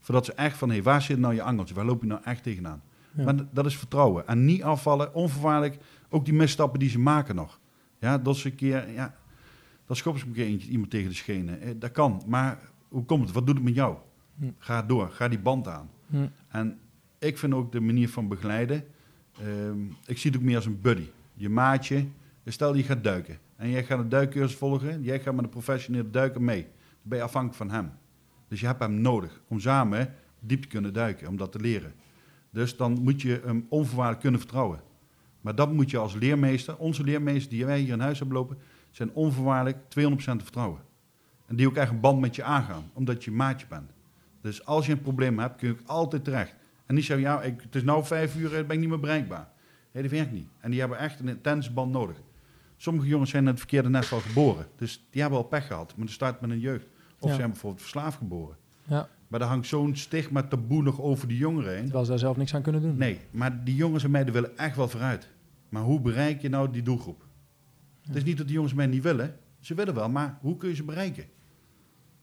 [SPEAKER 1] Voordat ze echt van, hé, hey, waar zit nou je angeltje? Waar loop je nou echt tegenaan? Ja. Maar dat is vertrouwen. En niet afvallen, onvoorwaardelijk. Ook die misstappen die ze maken nog. Ja, dat ze een keer, ja, dat schoppen ze een keer eentje, iemand tegen de schenen. Eh, dat kan, maar hoe komt het? Wat doet het met jou?
[SPEAKER 2] Hm.
[SPEAKER 1] Ga door, ga die band aan.
[SPEAKER 2] Hm.
[SPEAKER 1] En ik vind ook de manier van begeleiden, ehm, ik zie het ook meer als een buddy. Je maatje, stel je gaat duiken en jij gaat een duikcursus volgen, jij gaat met een professioneel duiken mee. Dan ben je afhankelijk van hem. Dus je hebt hem nodig om samen diep te kunnen duiken, om dat te leren. Dus dan moet je hem onvoorwaardelijk kunnen vertrouwen. Maar dat moet je als leermeester, onze leermeesters die wij hier in huis hebben lopen, zijn onvoorwaardelijk 200% te vertrouwen. En die ook echt een band met je aangaan, omdat je maatje bent. Dus als je een probleem hebt, kun je ook altijd terecht. En niet zeggen, ja, ik, het is nou vijf uur, ik ben ik niet meer bereikbaar. Nee, dat werkt niet. En die hebben echt een intense band nodig. Sommige jongens zijn in het verkeerde nest al geboren. Dus die hebben al pech gehad. Maar de start met een jeugd. Of
[SPEAKER 2] Ja.
[SPEAKER 1] zijn bijvoorbeeld verslaafd geboren.
[SPEAKER 2] Ja,
[SPEAKER 1] Maar er hangt zo'n stigma taboe nog over die jongeren heen.
[SPEAKER 2] terwijl ze daar zelf niks aan kunnen doen.
[SPEAKER 1] Nee, maar die jongens en meiden willen echt wel vooruit. Maar hoe bereik je nou die doelgroep? Het is niet dat die jongens en meiden niet willen. Ze willen wel, maar hoe kun je ze bereiken?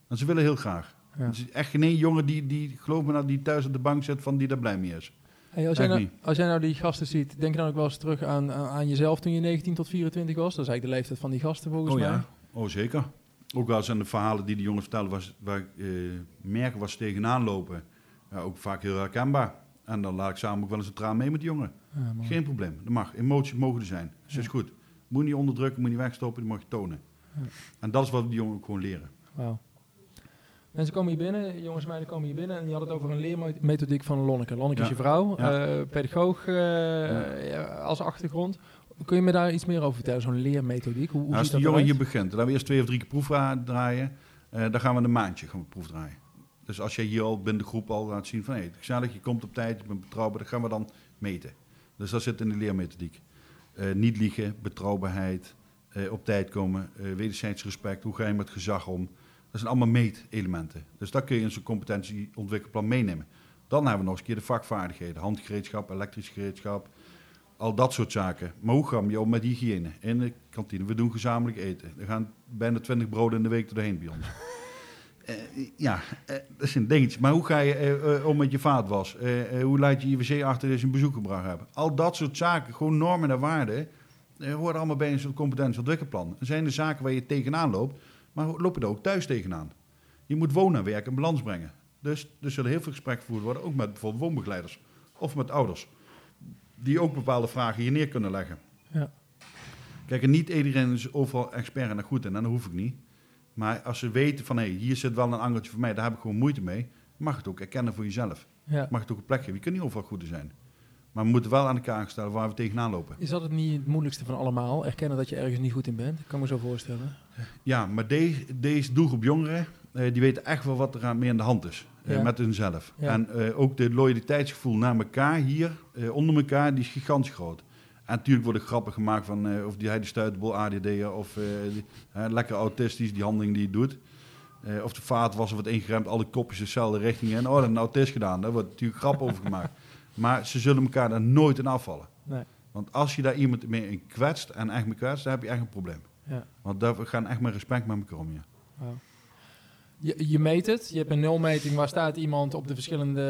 [SPEAKER 1] En ze willen heel graag.
[SPEAKER 2] Ja.
[SPEAKER 1] Er is echt geen één jongen die, die, geloof me nou, die thuis op de bank zit van die daar blij mee is.
[SPEAKER 2] Hey, als, jij nou, als jij nou die gasten ziet, denk je dan ook wel eens terug aan, aan, aan jezelf toen je 19 tot 24 was? Dat is eigenlijk de leeftijd van die gasten volgens
[SPEAKER 1] oh
[SPEAKER 2] mij.
[SPEAKER 1] ja, oh zeker. Ook wel eens aan de verhalen die de jongens vertellen, was, waar ik eh, merken was tegenaan lopen. Ja, ook vaak heel herkenbaar. En dan laat ik samen ook wel eens een traan mee met die jongen.
[SPEAKER 2] Ja.
[SPEAKER 1] Geen probleem, dat mag. Emoties mogen er zijn. Dus dat is goed. Moet je niet onderdrukken, moet je niet wegstoppen, die mag je tonen.
[SPEAKER 2] Ja.
[SPEAKER 1] En dat is wat die jongen ook gewoon leren.
[SPEAKER 2] Wauw. Mensen komen hier binnen, jongens en meiden komen hier binnen en die hadden het over een leermethodiek van Lonneke. Lonneke is je vrouw,
[SPEAKER 1] Ja.
[SPEAKER 2] eh, pedagoog eh, ja, als achtergrond. Kun je me daar iets meer over vertellen, zo'n leermethodiek? Hoe, hoe
[SPEAKER 1] Nou, als die
[SPEAKER 2] dat
[SPEAKER 1] jongen hier
[SPEAKER 2] eruit?
[SPEAKER 1] begint, dan gaan we eerst twee of drie keer proef draaien. Eh, dan gaan we een maandje gaan we proef draaien. Dus als jij hier al binnen de groep al laat zien van... Hey, gezellig, je komt op tijd, je bent betrouwbaar, dat gaan we dan meten. Dus dat zit in de leermethodiek. Eh, niet liegen, betrouwbaarheid, eh, op tijd komen, eh wederzijds respect, hoe ga je met gezag om. Dat zijn allemaal meetelementen. Dus dat kun je in zo'n competentieontwikkelplan meenemen. Dan hebben we nog eens een keer de vakvaardigheden. Handgereedschap, elektrisch gereedschap, al dat soort zaken. Maar hoe gaan we om met hygiëne? In de kantine, we doen gezamenlijk eten. Er gaan bijna 20 broden in de week doorheen bij ons. *laughs* Eh, ja, eh, dat is een dingetje. Maar hoe ga je eh, om met je vaatwas? Hoe laat je je wc achter als je een bezoek gebracht hebt? Al dat soort zaken, gewoon normen en waarden, horen allemaal bij een soort competentieontwikkelplan. Er zijn de zaken waar je tegenaan loopt, maar loop je er ook thuis tegenaan. Je moet wonen en werk in balans brengen. Dus er zullen heel veel gesprekken gevoerd worden, ook met bijvoorbeeld woonbegeleiders of met ouders. Die ook bepaalde vragen hier neer kunnen leggen.
[SPEAKER 2] Ja.
[SPEAKER 1] Kijk, en niet iedereen is overal expert en goed in, en dat hoef ik niet. Maar als ze weten van, hé, hier zit wel een angeltje voor mij, daar heb ik gewoon moeite mee, mag het ook erkennen voor jezelf.
[SPEAKER 2] Ja.
[SPEAKER 1] Mag het ook een plek geven. Je kunt niet overal goed in zijn. Maar we moeten wel aan elkaar stellen waar we tegenaan lopen.
[SPEAKER 2] Is dat het niet het moeilijkste van allemaal? Erkennen dat je ergens niet goed in bent? Ik kan me zo voorstellen.
[SPEAKER 1] Ja, maar deze, deze doelgroep jongeren, eh, die weten echt wel wat er aan, mee aan de hand is. eh,
[SPEAKER 2] Ja.
[SPEAKER 1] met hunzelf.
[SPEAKER 2] Ja.
[SPEAKER 1] En eh, ook de loyaliteitsgevoel naar elkaar hier, onder elkaar, die is gigantisch groot. En natuurlijk worden grappen gemaakt van of die hij de stuiterbol ADD'er of die- lekker autistisch, die handeling die hij doet. Of de vaatwasser wordt ingeremd, alle kopjes dezelfde richting in. Oh, dat een autist gedaan. Daar wordt natuurlijk grap over gemaakt. *laughs* Maar ze zullen elkaar daar nooit in afvallen.
[SPEAKER 2] Nee.
[SPEAKER 1] Want als je daar iemand mee in kwetst en echt mee kwetst, dan heb je echt een probleem.
[SPEAKER 2] Ja.
[SPEAKER 1] Want daar gaan echt met respect met elkaar om. Ja.
[SPEAKER 2] Je, je meet het, je hebt een nulmeting waar staat iemand op de verschillende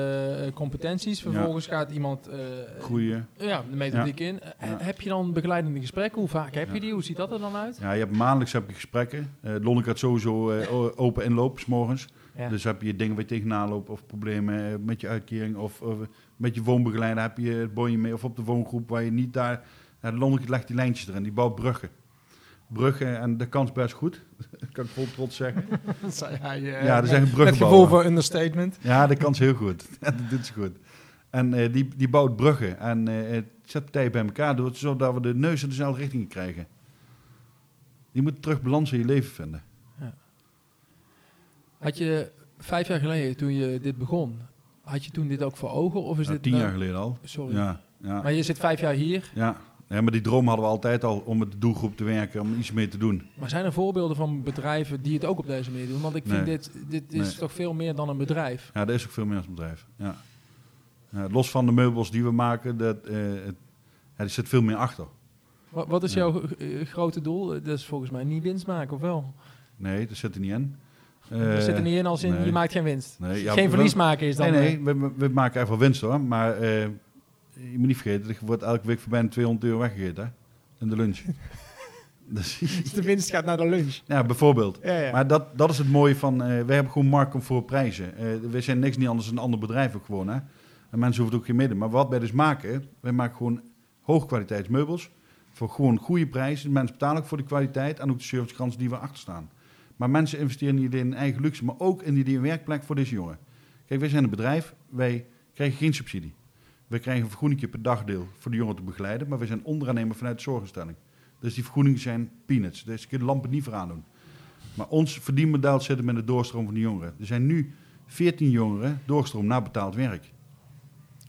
[SPEAKER 2] eh, competenties. Vervolgens gaat iemand eh,
[SPEAKER 1] Groeien.
[SPEAKER 2] ja, de methodiek in. Eh,
[SPEAKER 1] Ja.
[SPEAKER 2] Heb je dan begeleidende gesprekken? Hoe vaak heb je
[SPEAKER 1] Ja.
[SPEAKER 2] die? Hoe ziet dat er dan uit?
[SPEAKER 1] Ja, je hebt maandelijks heb je gesprekken. Eh Lonneke had sowieso o- open inloop, s morgens.
[SPEAKER 2] Ja.
[SPEAKER 1] Dus heb je dingen waar je tegenaan loopt of problemen eh, met je uitkering of, of met je woonbegeleider heb je het bonje mee of op de woongroep waar je niet daar... Ja, Lonneke legt die lijntjes erin, die bouwt bruggen. Bruggen en de kans best goed, *laughs* dat kan ik vol trots zeggen. *laughs*
[SPEAKER 2] hij. eh,
[SPEAKER 1] Ja, dat echt een
[SPEAKER 2] Met
[SPEAKER 1] bruggenbouwer.
[SPEAKER 2] gevoel voor understatement.
[SPEAKER 1] Ja, de kans heel goed. *laughs* Ja, dat doet ze goed. En eh, die, die bouwt bruggen en eh, het zet partijen bij elkaar, door, zodat we de neus in dezelfde richting krijgen. Je moet terug balans in je leven vinden.
[SPEAKER 2] Had je vijf jaar geleden, toen je dit begon, had je toen dit ook voor ogen? Of is dit
[SPEAKER 1] tien
[SPEAKER 2] nou-
[SPEAKER 1] jaar geleden al.
[SPEAKER 2] Sorry.
[SPEAKER 1] Ja, ja,
[SPEAKER 2] Maar je zit vijf jaar hier.
[SPEAKER 1] ja. ja, maar die droom hadden we altijd al om met de doelgroep te werken, om iets mee te doen.
[SPEAKER 2] Maar zijn er voorbeelden van bedrijven die het ook op deze manier doen? Want ik vind
[SPEAKER 1] Nee.
[SPEAKER 2] dit, dit is
[SPEAKER 1] Nee.
[SPEAKER 2] toch veel meer dan een bedrijf.
[SPEAKER 1] Ja, dat is ook veel meer als een bedrijf. Ja. Ja, los van de meubels die we maken, dat, eh, het, ja, er zit veel meer achter.
[SPEAKER 2] Wat, wat is jouw eh, grote doel? Dat is volgens mij niet winst maken, of wel?
[SPEAKER 1] Nee, dat zit er niet in.
[SPEAKER 2] Dat
[SPEAKER 1] Eh,
[SPEAKER 2] zit er niet in als in,
[SPEAKER 1] nee.
[SPEAKER 2] je maakt geen winst.
[SPEAKER 1] Nee, ja,
[SPEAKER 2] geen
[SPEAKER 1] we-
[SPEAKER 2] verlies maken is dan...
[SPEAKER 1] Nee,
[SPEAKER 2] eh,
[SPEAKER 1] nee, we, we maken echt wel winst hoor. Maar eh, je moet niet vergeten, er wordt elke week voor bijna 200 euro weggegeten. hè. in de lunch. *laughs* dus,
[SPEAKER 2] de winst gaat naar de lunch.
[SPEAKER 1] ja, bijvoorbeeld.
[SPEAKER 2] Ja, ja.
[SPEAKER 1] Maar dat, dat is het mooie van, eh wij hebben gewoon markt voor prijzen. We zijn niks niet anders dan een ander bedrijf ook gewoon. Hè? En mensen hoeven het ook geen midden. Maar wat wij dus maken, wij maken gewoon hoogkwaliteitsmeubels. Voor gewoon goede prijzen. Mensen betalen ook voor de kwaliteit en ook de servicegrens die we achter staan. Maar mensen investeren niet alleen in eigen luxe, maar ook in die werkplek voor deze jongen. Kijk, wij zijn een bedrijf, wij krijgen geen subsidie. Wij krijgen een vergoeding per dagdeel voor de jongen te begeleiden, maar wij zijn onderaannemer vanuit de zorginstelling. Dus die vergoedingen zijn peanuts. Dus je kunt de lampen niet voor aandoen. Maar ons verdienmodel zit hem in de doorstroom van de jongeren. Er zijn nu 14 jongeren doorstroom naar betaald werk.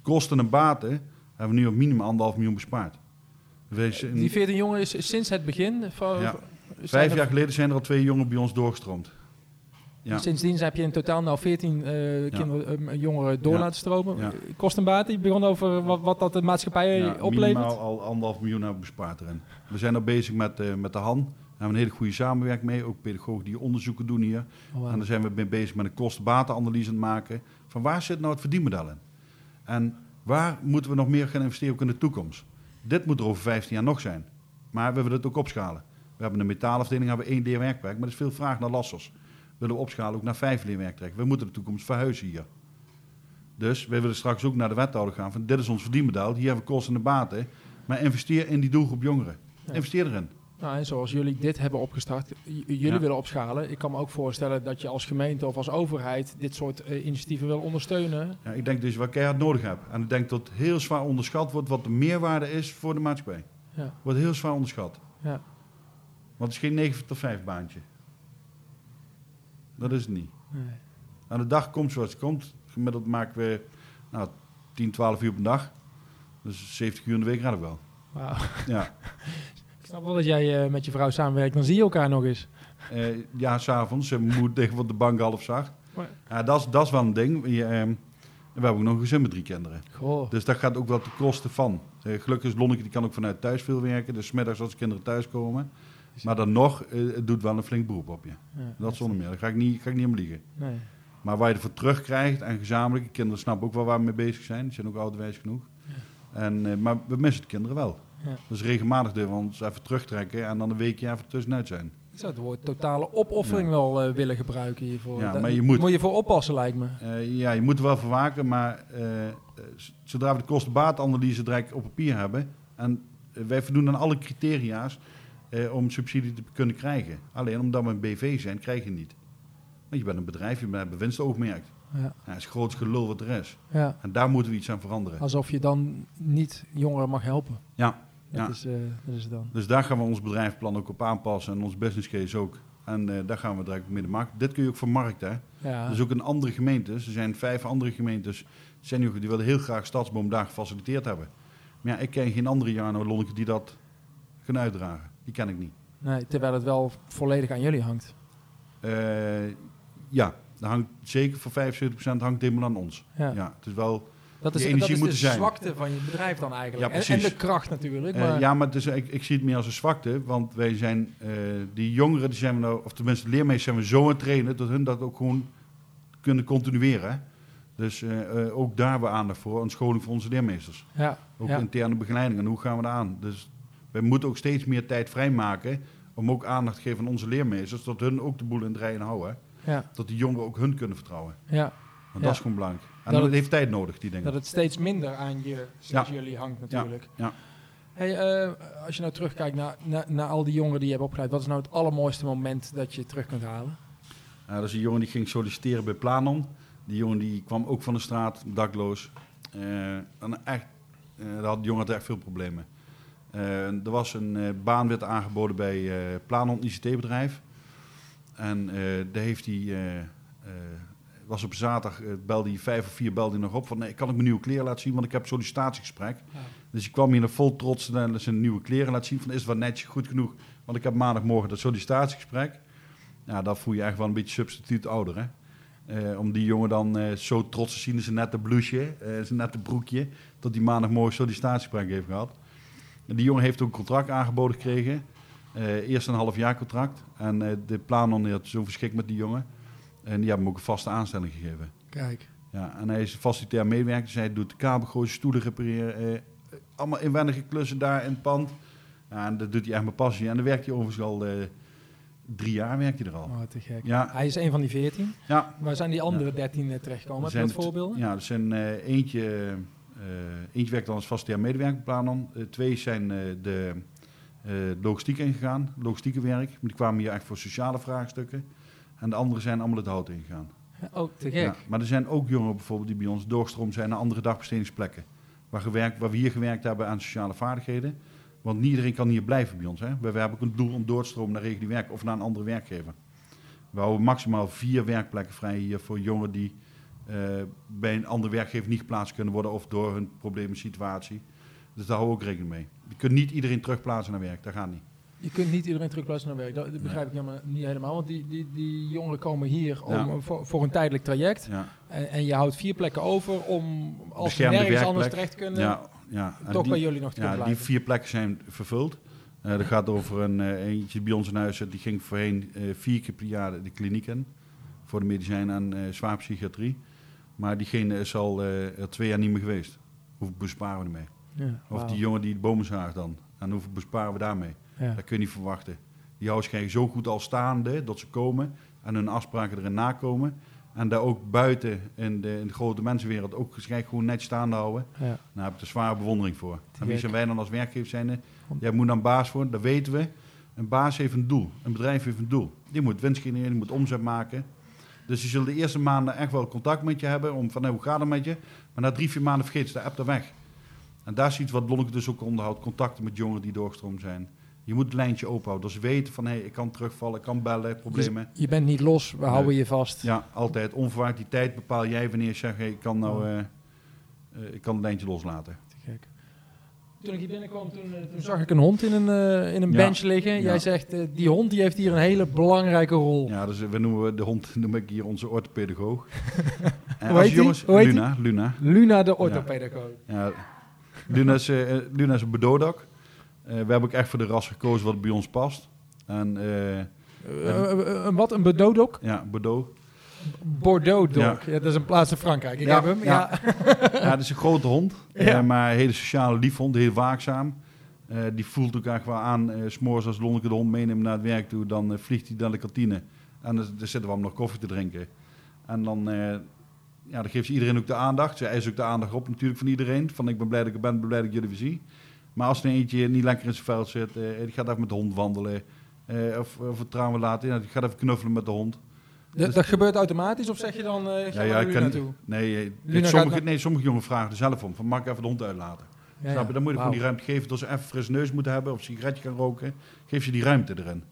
[SPEAKER 1] Kosten en baten hebben we nu op minimum anderhalf miljoen bespaard. Zijn-
[SPEAKER 2] Die 14 jongen is is sinds het begin van...
[SPEAKER 1] Ja. Vijf
[SPEAKER 2] er-
[SPEAKER 1] jaar geleden zijn er al twee jongeren bij ons doorgestroomd. Ja.
[SPEAKER 2] Sindsdien heb je in totaal nou 14 eh, kinderen, eh, jongeren door
[SPEAKER 1] Ja.
[SPEAKER 2] laten stromen. Kost een baat, die begon over wat, wat dat de maatschappij oplevert.
[SPEAKER 1] minimaal al anderhalf miljoen hebben we bespaard erin. We zijn al bezig met, eh, met de HAN. Daar hebben we een hele goede samenwerking mee. Ook pedagogen die onderzoeken doen hier.
[SPEAKER 2] Oh.
[SPEAKER 1] En daar zijn we mee bezig met een kosten-batenanalyse aan het maken. Van waar zit nou het verdienmodel in? En waar moeten we nog meer gaan investeren ook in de toekomst? Dit moet er over 15 jaar nog zijn. Maar we willen het ook opschalen. We hebben een metaalafdeling, hebben we één leerwerkplek. Maar er is veel vraag naar lassers. Willen we opschalen ook naar vijf leerwerktrekken. We moeten de toekomst verhuizen hier. Dus wij willen straks ook naar de wethouder gaan. Van dit is ons verdienmodel. Hier hebben we kosten en baten. Maar investeer in die doelgroep jongeren.
[SPEAKER 2] Ja.
[SPEAKER 1] Investeer erin.
[SPEAKER 2] Nou, en zoals jullie dit hebben opgestart, jullie
[SPEAKER 1] Ja.
[SPEAKER 2] willen opschalen. Ik kan me ook voorstellen dat je als gemeente of als overheid dit soort eh, initiatieven wil ondersteunen.
[SPEAKER 1] Ja, ik denk dus wat keihard nodig heb. En ik denk dat heel zwaar onderschat wordt wat de meerwaarde is voor de maatschappij.
[SPEAKER 2] Ja.
[SPEAKER 1] Wordt heel zwaar onderschat.
[SPEAKER 2] Ja.
[SPEAKER 1] Want het is geen 9 tot 5 baantje. Dat is het niet.
[SPEAKER 2] Nee.
[SPEAKER 1] Aan de dag komt zoals het komt. Gemiddeld maken we nou, 10, 12 uur per dag. Dus 70 uur in de week red ik wel.
[SPEAKER 2] Wauw.
[SPEAKER 1] Ja, *laughs*
[SPEAKER 2] Ik snap wel dat jij eh, met je vrouw samenwerkt, dan zie je elkaar nog eens.
[SPEAKER 1] Eh ja s'avonds. Mijn moeder tegen op de bank half zacht. Ja, dat is, dat is wel een ding. Je, ehm, we hebben ook nog een gezin met drie kinderen.
[SPEAKER 2] Goh.
[SPEAKER 1] Dus dat gaat ook wel ten koste van. Eh, gelukkig is Lonneke, die kan ook vanuit thuis veel werken. Dus middags als de kinderen thuiskomen. Maar dan nog, eh, het doet wel een flink beroep op je.
[SPEAKER 2] Ja,
[SPEAKER 1] Dat zonder meer. Daar ga ik niet, ga ik niet om liegen.
[SPEAKER 2] Nee.
[SPEAKER 1] Maar waar je ervoor terugkrijgt en gezamenlijk, de kinderen snappen ook wel waar we mee bezig zijn. Die zijn ook ouderwijs genoeg. En, eh, maar we missen de kinderen wel.
[SPEAKER 2] Ja.
[SPEAKER 1] Dus regelmatig durven we ons even terugtrekken en dan een weekje even tussenuit zijn.
[SPEAKER 2] Ik zou het woord totale opoffering
[SPEAKER 1] Ja.
[SPEAKER 2] wel eh, willen gebruiken hiervoor.
[SPEAKER 1] Ja,
[SPEAKER 2] Daar
[SPEAKER 1] maar je moet-
[SPEAKER 2] Moet je voor oppassen, lijkt me.
[SPEAKER 1] Ja, je moet er wel voor waken, maar zodra we de kosten-baatanalyse direct op papier hebben... en wij voldoen aan alle criteria's eh, om subsidie te kunnen krijgen. Alleen omdat we een BV zijn, krijg je niet. Want je bent een bedrijf, je bent bewinstoogmerk.
[SPEAKER 2] Ja.
[SPEAKER 1] Ja, is grootste gelul wat er is.
[SPEAKER 2] Ja.
[SPEAKER 1] En daar moeten we iets aan veranderen.
[SPEAKER 2] Alsof je dan niet jongeren mag helpen.
[SPEAKER 1] Ja,
[SPEAKER 2] Dat,
[SPEAKER 1] Ja.
[SPEAKER 2] is, eh, dat is het dan.
[SPEAKER 1] dus daar gaan we ons bedrijfsplan ook op aanpassen en ons business case ook. En eh, daar gaan we direct mee de markt. Dit kun je ook vermarkten. Hè?
[SPEAKER 2] Ja.
[SPEAKER 1] Dus ook in andere gemeentes, er zijn vijf andere gemeentes, senior, die willen heel graag Stadsboom daar gefaciliteerd hebben. Maar ja, ik ken geen andere Jarno Lonneke die dat gaan uitdragen. Die ken ik niet.
[SPEAKER 2] nee, terwijl het wel volledig aan jullie hangt.
[SPEAKER 1] Eh, ja, dat hangt zeker voor 75% hangt helemaal aan ons.
[SPEAKER 2] Ja.
[SPEAKER 1] Ja, het is wel...
[SPEAKER 2] Dat is,
[SPEAKER 1] Die
[SPEAKER 2] dat
[SPEAKER 1] energie
[SPEAKER 2] is de
[SPEAKER 1] zijn.
[SPEAKER 2] zwakte van je bedrijf dan eigenlijk.
[SPEAKER 1] Ja,
[SPEAKER 2] en, en de kracht natuurlijk.
[SPEAKER 1] eh, ja, maar is, ik, ik zie het meer als een zwakte, want wij zijn, eh, die jongeren, die zijn we nou, of tenminste de leermeesters zijn we zo aan het trainen, dat hun dat ook gewoon kunnen continueren. Dus ook daar hebben we aandacht voor, een scholing voor onze leermeesters.
[SPEAKER 2] ja,
[SPEAKER 1] Ook
[SPEAKER 2] ja.
[SPEAKER 1] interne begeleiding. En hoe gaan we daar aan? Dus wij moeten ook steeds meer tijd vrijmaken om ook aandacht te geven aan onze leermeesters, dat hun ook de boel in het rijden houden.
[SPEAKER 2] ja,
[SPEAKER 1] Dat die jongeren ook hun kunnen vertrouwen.
[SPEAKER 2] ja.
[SPEAKER 1] Want dat is gewoon belangrijk. En
[SPEAKER 2] Dat
[SPEAKER 1] heeft tijd nodig, die dingen.
[SPEAKER 2] Dat het steeds minder aan je, jullie hangt natuurlijk.
[SPEAKER 1] ja.
[SPEAKER 2] Hey, eh, als je nou terugkijkt naar, naar, naar al die jongeren die je hebt opgeleid, wat is nou het allermooiste moment dat je terug kunt halen?
[SPEAKER 1] Uh, dat is een jongen die ging solliciteren bij Planon. Die jongen die kwam ook van de straat, dakloos. Eh, en echt, eh, daar had, die jongen had echt veel problemen. Eh, er was een eh, baan werd aangeboden bij eh Planon ICT-bedrijf. En daar heeft hij, was op zaterdag, belde hij vijf of vier belde hij nog op van nee, kan ik mijn nieuwe kleren laten zien, want ik heb sollicitatiegesprek.
[SPEAKER 2] Ja.
[SPEAKER 1] Dus ik kwam hier nog vol trots naar zijn nieuwe kleren laten zien van is het wel netjes, goed genoeg, want ik heb maandagmorgen dat sollicitatiegesprek. Ja, dat voel je echt wel een beetje substituut ouder, hè. Om die jongen dan zo trots te zien in zijn nette blouseje, eh, zijn nette broekje, dat hij maandagmorgen sollicitatiegesprek heeft gehad. Die jongen heeft ook een contract aangeboden gekregen. Eh, eerst een half jaar contract. En eh, de planon had zo verschikt met die jongen. En die hebben hem ook een vaste aanstelling gegeven.
[SPEAKER 2] Kijk.
[SPEAKER 1] Ja, en hij is facilitair medewerker. Dus hij doet kabelgooien, stoelen repareren. eh, allemaal inwendige klussen daar in het pand. Ja, en dat doet hij echt met passie. En dan werkt hij overigens al eh, drie jaar werkt hij er al.
[SPEAKER 2] Oh, te gek.
[SPEAKER 1] Ja,
[SPEAKER 2] Hij is een van die 14.
[SPEAKER 1] ja,
[SPEAKER 2] Waar zijn die andere 13 eh, terechtgekomen? Heb je
[SPEAKER 1] zijn
[SPEAKER 2] wat voorbeelden?
[SPEAKER 1] Ja, er zijn eh, eentje, eh, eentje werkt dan als vaste medewerkerplan. Eh, twee zijn eh, de eh, logistiek ingegaan, logistieke werk. Maar die kwamen hier echt voor sociale vraagstukken. En de anderen zijn allemaal het hout ingegaan.
[SPEAKER 2] Oh, te gek.
[SPEAKER 1] Ja, maar er zijn ook jongeren bijvoorbeeld die bij ons doorstroom zijn naar andere dagbestedingsplekken. Waar, gewerkt, waar we hier gewerkt hebben aan sociale vaardigheden. Want niet iedereen kan hier blijven bij ons. Hè. We, we hebben ook een doel om door te stromen naar regulier werk of naar een andere werkgever. We houden maximaal vier werkplekken vrij hier voor jongeren die eh, bij een andere werkgever niet geplaatst kunnen worden of door hun problemen situatie. Dus daar houden we ook rekening mee. Je kunt niet iedereen terugplaatsen naar werk, dat gaat niet.
[SPEAKER 2] Je kunt niet iedereen terugplaatsen naar werk. Dat begrijp ik helemaal, niet helemaal. Want die, die, die jongeren komen hier om,
[SPEAKER 1] Ja.
[SPEAKER 2] voor, voor een tijdelijk traject.
[SPEAKER 1] Ja,
[SPEAKER 2] En, en je houdt vier plekken over om, als ze nergens anders terecht kunnen,
[SPEAKER 1] ja, ja. En
[SPEAKER 2] toch
[SPEAKER 1] die-
[SPEAKER 2] bij jullie nog te
[SPEAKER 1] Ja, die vier plekken zijn vervuld. Eh dat gaat over een eh, eentje bij ons in huis. Die ging voorheen eh, vier keer per jaar de kliniek in. Voor de medicijnen en eh zwaar psychiatrie. Maar diegene is al eh, er twee jaar niet meer geweest. Hoeveel besparen we ermee?
[SPEAKER 2] Ja,
[SPEAKER 1] Of die jongen die de bomen zaagt dan. En hoeveel besparen we daarmee?
[SPEAKER 2] Ja.
[SPEAKER 1] Dat kun je niet verwachten. Die houden zich zo goed al staande dat ze komen en hun afspraken erin nakomen. En daar ook buiten in de, in de grote mensenwereld ook gewoon net staande houden.
[SPEAKER 2] Ja.
[SPEAKER 1] Daar heb ik er zware bewondering voor. En wie zijn wij dan als werkgever zijn? Jij moet dan baas worden, dat weten we. Een baas heeft een doel. Een bedrijf heeft een doel. Die moet winst genereren, die moet omzet maken. Dus die zullen de eerste maanden echt wel contact met je hebben. Om van, hoe gaat het met je? Maar na drie, vier maanden vergeet ze de app er weg. En daar is iets wat Lonneke dus ook onderhoudt. Contacten met jongeren die doorgestroomd zijn. Je moet het lijntje openhouden. Dus weten van, hé, hey, ik kan terugvallen, ik kan bellen, problemen.
[SPEAKER 2] Je bent niet los, we houden je vast.
[SPEAKER 1] Ja, altijd. Onverwacht die tijd bepaal jij wanneer je zegt, hey, ik kan nou... eh, eh, ik kan het lijntje loslaten.
[SPEAKER 2] Toen ik hier binnenkwam, toen, eh, toen zag ik een hond in een, eh, in een
[SPEAKER 1] Ja.
[SPEAKER 2] bench liggen.
[SPEAKER 1] Ja.
[SPEAKER 2] Jij zegt, eh, die hond die heeft hier een hele belangrijke rol.
[SPEAKER 1] Ja, dus we noemen de hond *laughs* noem ik hier onze orthopedagoog. *laughs* en
[SPEAKER 2] Hoe heet
[SPEAKER 1] jongens,
[SPEAKER 2] Hoe heet
[SPEAKER 1] Luna, Luna.
[SPEAKER 2] Luna de orthopedagoog.
[SPEAKER 1] Ja, Luna is, Luna is een bedodak. Eh, we hebben ook echt voor de ras gekozen wat bij ons past. En
[SPEAKER 2] een wat? Een Bordeaux-dok?
[SPEAKER 1] ja, Bordeaux.
[SPEAKER 2] Bordeaux-dok. Ja.
[SPEAKER 1] Ja.
[SPEAKER 2] dat is een plaats in Frankrijk. Ik
[SPEAKER 1] Ja,
[SPEAKER 2] heb hem. Ja.
[SPEAKER 1] ja. *laughs* ja, het is een grote hond, eh,
[SPEAKER 2] Ja.
[SPEAKER 1] maar een hele sociale liefhond, heel waakzaam. Eh, die voelt ook echt wel aan, s'morgens als Lonneke de hond meeneemt naar het werk toe, dan vliegt hij naar de kantine. En dan, dan zitten we hem nog koffie te drinken. En dan, ja, dan geeft ze iedereen ook de aandacht. Zij eist ook de aandacht op natuurlijk van iedereen. Van ik ben blij dat ik er ben, ben blij dat ik jullie weer zie. Maar als er een eentje niet lekker in zijn veld zit, die gaat even met de hond wandelen. of, of vertrouwen laten, ja, die gaat even knuffelen met de hond.
[SPEAKER 2] Dat, dat gebeurt automatisch of zeg je dan, eh ga
[SPEAKER 1] Ja, ja, kan-
[SPEAKER 2] toe?
[SPEAKER 1] Nee, eh, sommige, nee, sommige jongen vragen er zelf om. Van, mag ik even de hond uitlaten?
[SPEAKER 2] Ja,
[SPEAKER 1] Snap je? Dan moet je
[SPEAKER 2] Wauw.
[SPEAKER 1] gewoon die ruimte geven. Dat ze even fris neus moeten hebben of een sigaretje gaan roken. Geef je die ruimte erin.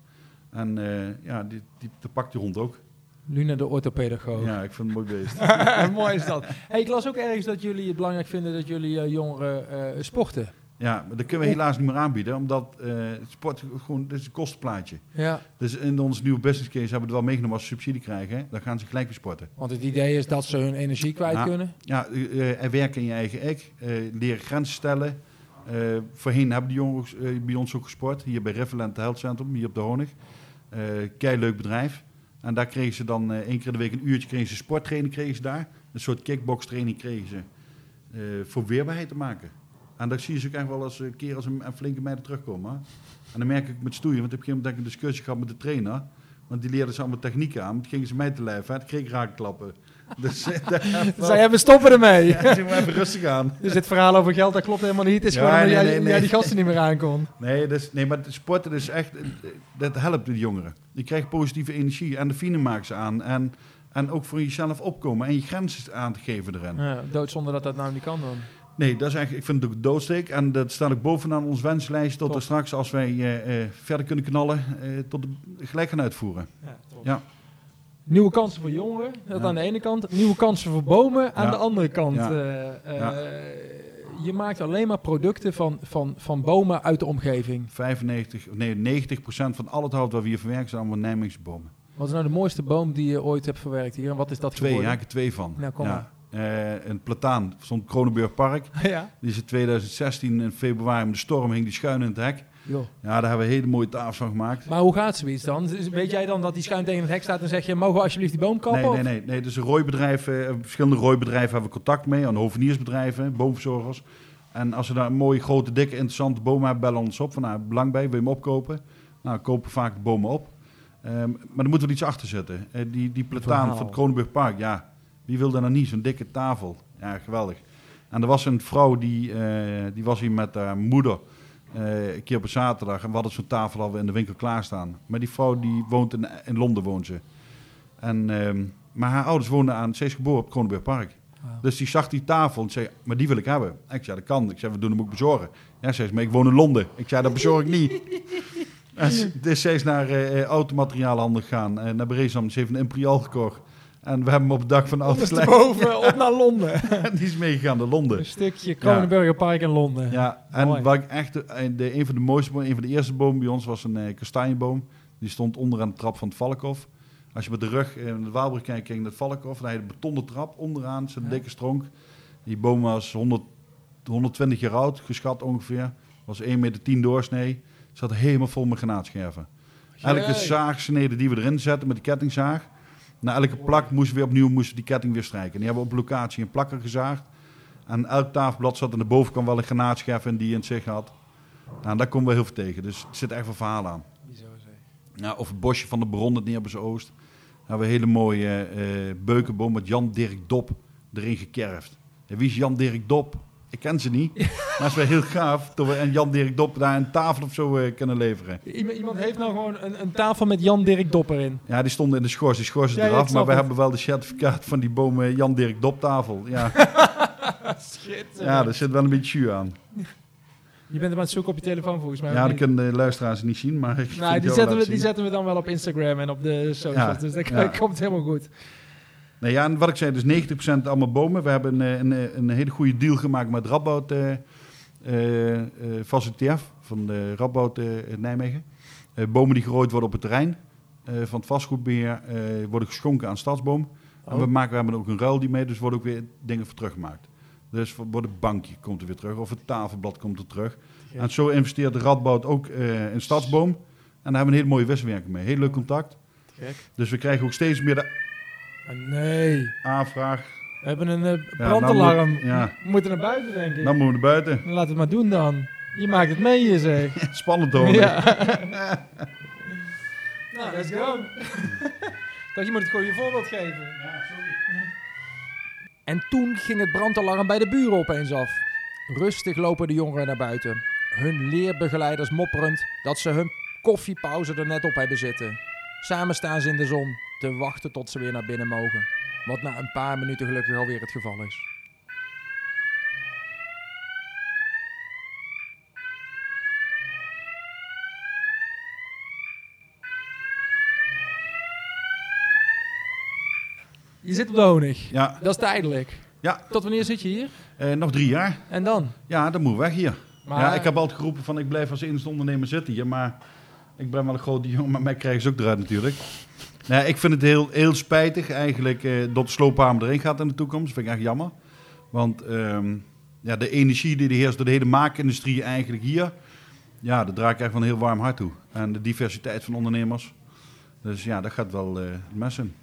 [SPEAKER 1] En eh, ja, die, die, dat pakt die hond ook.
[SPEAKER 2] Luna de orthopedagoog.
[SPEAKER 1] Ja, ik vind het mooi beest. *laughs*
[SPEAKER 2] Mooi is dat. Hey, ik las ook ergens dat jullie het belangrijk vinden dat jullie eh, jongeren sporten.
[SPEAKER 1] Ja, maar dat kunnen we helaas niet meer aanbieden. Omdat eh, sport gewoon, dit is een kostenplaatje.
[SPEAKER 2] Ja,
[SPEAKER 1] Dus in onze nieuwe business case hebben we het wel meegenomen als ze subsidie krijgen. Dan gaan ze gelijk weer sporten.
[SPEAKER 2] want het idee is dat ze hun energie kwijt
[SPEAKER 1] Ja.
[SPEAKER 2] kunnen.
[SPEAKER 1] Ja, eh, er werken in je eigen ik. leren grenzen stellen. Voorheen hebben die jongens bij ons ook gesport. Hier bij Riverland Health Centrum, hier op de Honig. Kei leuk bedrijf. En daar kregen ze dan één keer in de week een uurtje kregen ze sporttraining kregen ze daar. Een soort kickbox training kregen ze. voor weerbaarheid te maken. En daar zie je ze ook echt wel eens een keer als een, een flinke meiden terugkomen. En dan merk ik met stoeien, want ik heb op een gegeven moment denk ik een discussie gehad met de trainer. Want die leerde ze allemaal technieken aan. Maar toen gingen ze mij te lijf. Hè. Toen kreeg ik raakklappen. *laughs* Dus eh, *laughs*
[SPEAKER 2] Zij hebben stoppen ermee.
[SPEAKER 1] ja, doe maar even rustig aan. *laughs*
[SPEAKER 2] Dus dit verhaal over geld, dat klopt helemaal niet. Het is
[SPEAKER 1] Ja,
[SPEAKER 2] gewoon omdat
[SPEAKER 1] nee,
[SPEAKER 2] jij,
[SPEAKER 1] nee, nee.
[SPEAKER 2] jij die gasten niet meer aankon.
[SPEAKER 1] Nee, dus, nee, maar het sporten is echt, dat helpt de jongeren. Je krijgt positieve energie en de fine maakt ze aan. En, en ook voor jezelf opkomen en je grenzen aan te geven erin.
[SPEAKER 2] Ja, dood zonder dat dat nou niet kan dan.
[SPEAKER 1] Nee, dat is eigenlijk, ik vind het ook doodsteek. En dat staat ook bovenaan ons wenslijst tot er straks, als wij eh, eh, verder kunnen knallen, eh, tot de, gelijk gaan uitvoeren. Ja.
[SPEAKER 2] Nieuwe kansen voor jongeren, dat
[SPEAKER 1] Ja.
[SPEAKER 2] aan de ene kant. Nieuwe kansen voor bomen aan
[SPEAKER 1] Ja.
[SPEAKER 2] de andere kant.
[SPEAKER 1] Ja.
[SPEAKER 2] Eh, eh,
[SPEAKER 1] Ja.
[SPEAKER 2] Je maakt alleen maar producten van, van, van bomen uit de omgeving.
[SPEAKER 1] 95, nee, 90 procent van al het hout wat we hier verwerken zijn allemaal Nijmeegse bomen.
[SPEAKER 2] Wat is nou de mooiste boom die je ooit hebt verwerkt hier? En wat is dat
[SPEAKER 1] Twee, ja,
[SPEAKER 2] geworden?
[SPEAKER 1] ik heb er twee van.
[SPEAKER 2] Nou, kom
[SPEAKER 1] ja. Eh, een plataan van Kronenburg Park. *laughs*
[SPEAKER 2] ja.
[SPEAKER 1] Die is in 2016 in februari met de storm hing die schuin in het hek. Ja, daar hebben we hele mooie tafels van gemaakt.
[SPEAKER 2] Maar hoe gaat zoiets dan? Weet jij dan dat die schuin tegen het hek staat en zeg je, mogen we alsjeblieft die boom kappen?
[SPEAKER 1] Nee, nee, nee. nee. Dus een rooibedrijf, eh, verschillende rooibedrijven hebben we contact mee. Aan hoveniersbedrijven, boomverzorgers. En als ze daar een mooie, grote, dikke, interessante boom hebben, bellen ons op. Van, nou, belang bij, wil je hem opkopen? Nou, we kopen vaak de bomen op. Ehm, maar er moet wel iets achter zitten. Eh, die, die plataan van het Kronenburg Park, ja, wie wil daar nou niet? Zo'n dikke tafel. Ja, geweldig. En er was een vrouw, die, eh, die was hier met haar moeder eh, een keer op een zaterdag. En we hadden zo'n tafel al in de winkel klaarstaan. Maar die vrouw, die woont in, in Londen, woont ze. En, ehm, maar haar ouders woonden aan, ze is geboren op Kronenburg Park. Dus die zag die tafel en zei, maar die wil ik hebben. Ik zei, dat kan. Ik zei, we doen hem ook bezorgen. Ja, zei ze, maar ik woon in Londen. Ik zei, dat bezorg ik niet. *laughs* En ze- dus zij is naar eh, automateriaalhandel gegaan. En naar Brezam. Ze heeft een Imperial gekocht. En we hebben hem op het dak van de auto gelegd.
[SPEAKER 2] boven op naar Londen. *laughs*
[SPEAKER 1] En die is meegegaan naar Londen.
[SPEAKER 2] Een stukje Kronenburger Park in Londen.
[SPEAKER 1] Ja, en
[SPEAKER 2] Mooi.
[SPEAKER 1] wat ik echt, de, de, een van de mooiste bomen, een van de eerste bomen bij ons was een eh, kastanjeboom. Die stond onderaan de trap van het Valkhof. Als je met de rug in de Waalbrug kijkt, kijk je naar het Valkhof. Dan heb je de betonnen trap onderaan, zo'n
[SPEAKER 2] Ja.
[SPEAKER 1] dikke stronk. Die boom was 100, 120 jaar oud, geschat ongeveer. Was 1 meter 10 doorsnee. Zat helemaal vol met granaatscherven. Elke
[SPEAKER 2] Jee.
[SPEAKER 1] zaagsnede die we erin zetten met de kettingzaag. Na elke plak moesten we opnieuw moesten die ketting weer strijken. En die hebben we op locatie een plakker gezaagd. En elk tafelblad zat aan de bovenkant wel een granaatscherf in die in zich had. Nou, daar komen we heel veel tegen. Dus er zit echt wel verhaal aan. Of het bosje van de Bron, het Neerbes Oost. Daar hebben we een hele mooie eh, beukenboom met Jan Dirk Dop erin gekerfd. En wie is Jan Dirk Dop? Ik ken ze niet. maar het is wel heel gaaf dat we en Jan Dirk Dop daar een tafel of zo eh, kunnen leveren.
[SPEAKER 2] Iemand, heeft nou gewoon een, een tafel met Jan Dirk Dopper in.
[SPEAKER 1] Ja, die stonden in de schors. Die schors is
[SPEAKER 2] Ja,
[SPEAKER 1] eraf. Maar we
[SPEAKER 2] het.
[SPEAKER 1] hebben wel de certificaat van die boom eh, Jan Dirk Dop tafel. Ja, *laughs*
[SPEAKER 2] Schitterend.
[SPEAKER 1] ja, daar zit wel een beetje jus aan.
[SPEAKER 2] Je bent hem aan het zoeken op je telefoon volgens mij.
[SPEAKER 1] Ja, dat kunnen de luisteraars niet zien. Maar ik
[SPEAKER 2] Nou, die zetten, we, die
[SPEAKER 1] zien.
[SPEAKER 2] zetten we dan wel op Instagram en op de socials.
[SPEAKER 1] Ja,
[SPEAKER 2] Dus dat
[SPEAKER 1] ja. *laughs*
[SPEAKER 2] komt helemaal goed.
[SPEAKER 1] Nee, ja, en wat ik zei, dus 90% allemaal bomen. We hebben een, een, een, een hele goede deal gemaakt met Radboud eh eh, eh, Facilitair van de Radboud eh, Nijmegen. Eh, bomen die gerooid worden op het terrein eh, van het vastgoedbeheer eh, worden geschonken aan Stadsboom. En we,
[SPEAKER 2] Oh.
[SPEAKER 1] maken, we hebben ook een ruil die mee, dus worden ook weer dingen voor teruggemaakt. Dus wordt het bankje komt er weer terug, of het tafelblad komt er terug.
[SPEAKER 2] Ja.
[SPEAKER 1] En zo investeert de Radboud ook eh, in Stadsboom. En daar hebben we een hele mooie wisselwerking mee. Heel leuk contact.
[SPEAKER 2] Gek.
[SPEAKER 1] Dus we krijgen ook steeds meer de
[SPEAKER 2] nee,
[SPEAKER 1] aanvraag.
[SPEAKER 2] we hebben een eh,
[SPEAKER 1] Ja,
[SPEAKER 2] brandalarm.
[SPEAKER 1] moet- ja.
[SPEAKER 2] We moeten naar buiten, denk ik.
[SPEAKER 1] Dan moeten we naar buiten.
[SPEAKER 2] Laat het maar doen dan. Je maakt het mee, je zeg. *laughs*
[SPEAKER 1] Spannend hoor.
[SPEAKER 2] Ja. *laughs* nou, let's go. *laughs* Toch, je moet het je voorbeeld geven. En toen ging het brandalarm bij de buren opeens af. Rustig lopen de jongeren naar buiten. Hun leerbegeleiders mopperend dat ze hun koffiepauze er net op hebben zitten. Samen staan ze in de zon te wachten tot ze weer naar binnen mogen. Wat na een paar minuten gelukkig alweer het geval is. Je zit op de honig.
[SPEAKER 1] Ja,
[SPEAKER 2] Dat is tijdelijk.
[SPEAKER 1] Ja.
[SPEAKER 2] Tot wanneer zit je hier?
[SPEAKER 1] eh, nog drie jaar.
[SPEAKER 2] En dan?
[SPEAKER 1] Ja, dan moet weg hier.
[SPEAKER 2] Maar,
[SPEAKER 1] Ja, ik heb altijd geroepen van ik blijf als enige ondernemer zitten hier. Maar ik ben wel een grote jongen, maar mij krijgen ze ook eruit natuurlijk. Nee, ik vind het heel, heel spijtig eigenlijk eh, dat de sloophamer erin gaat in de toekomst. Dat vind ik echt jammer. Want ehm, ja, de energie die er heerst door de hele maakindustrie eigenlijk hier... Ja, daar draai ik echt van een heel warm hart toe. En de diversiteit van ondernemers. Dus ja, dat gaat wel mes in.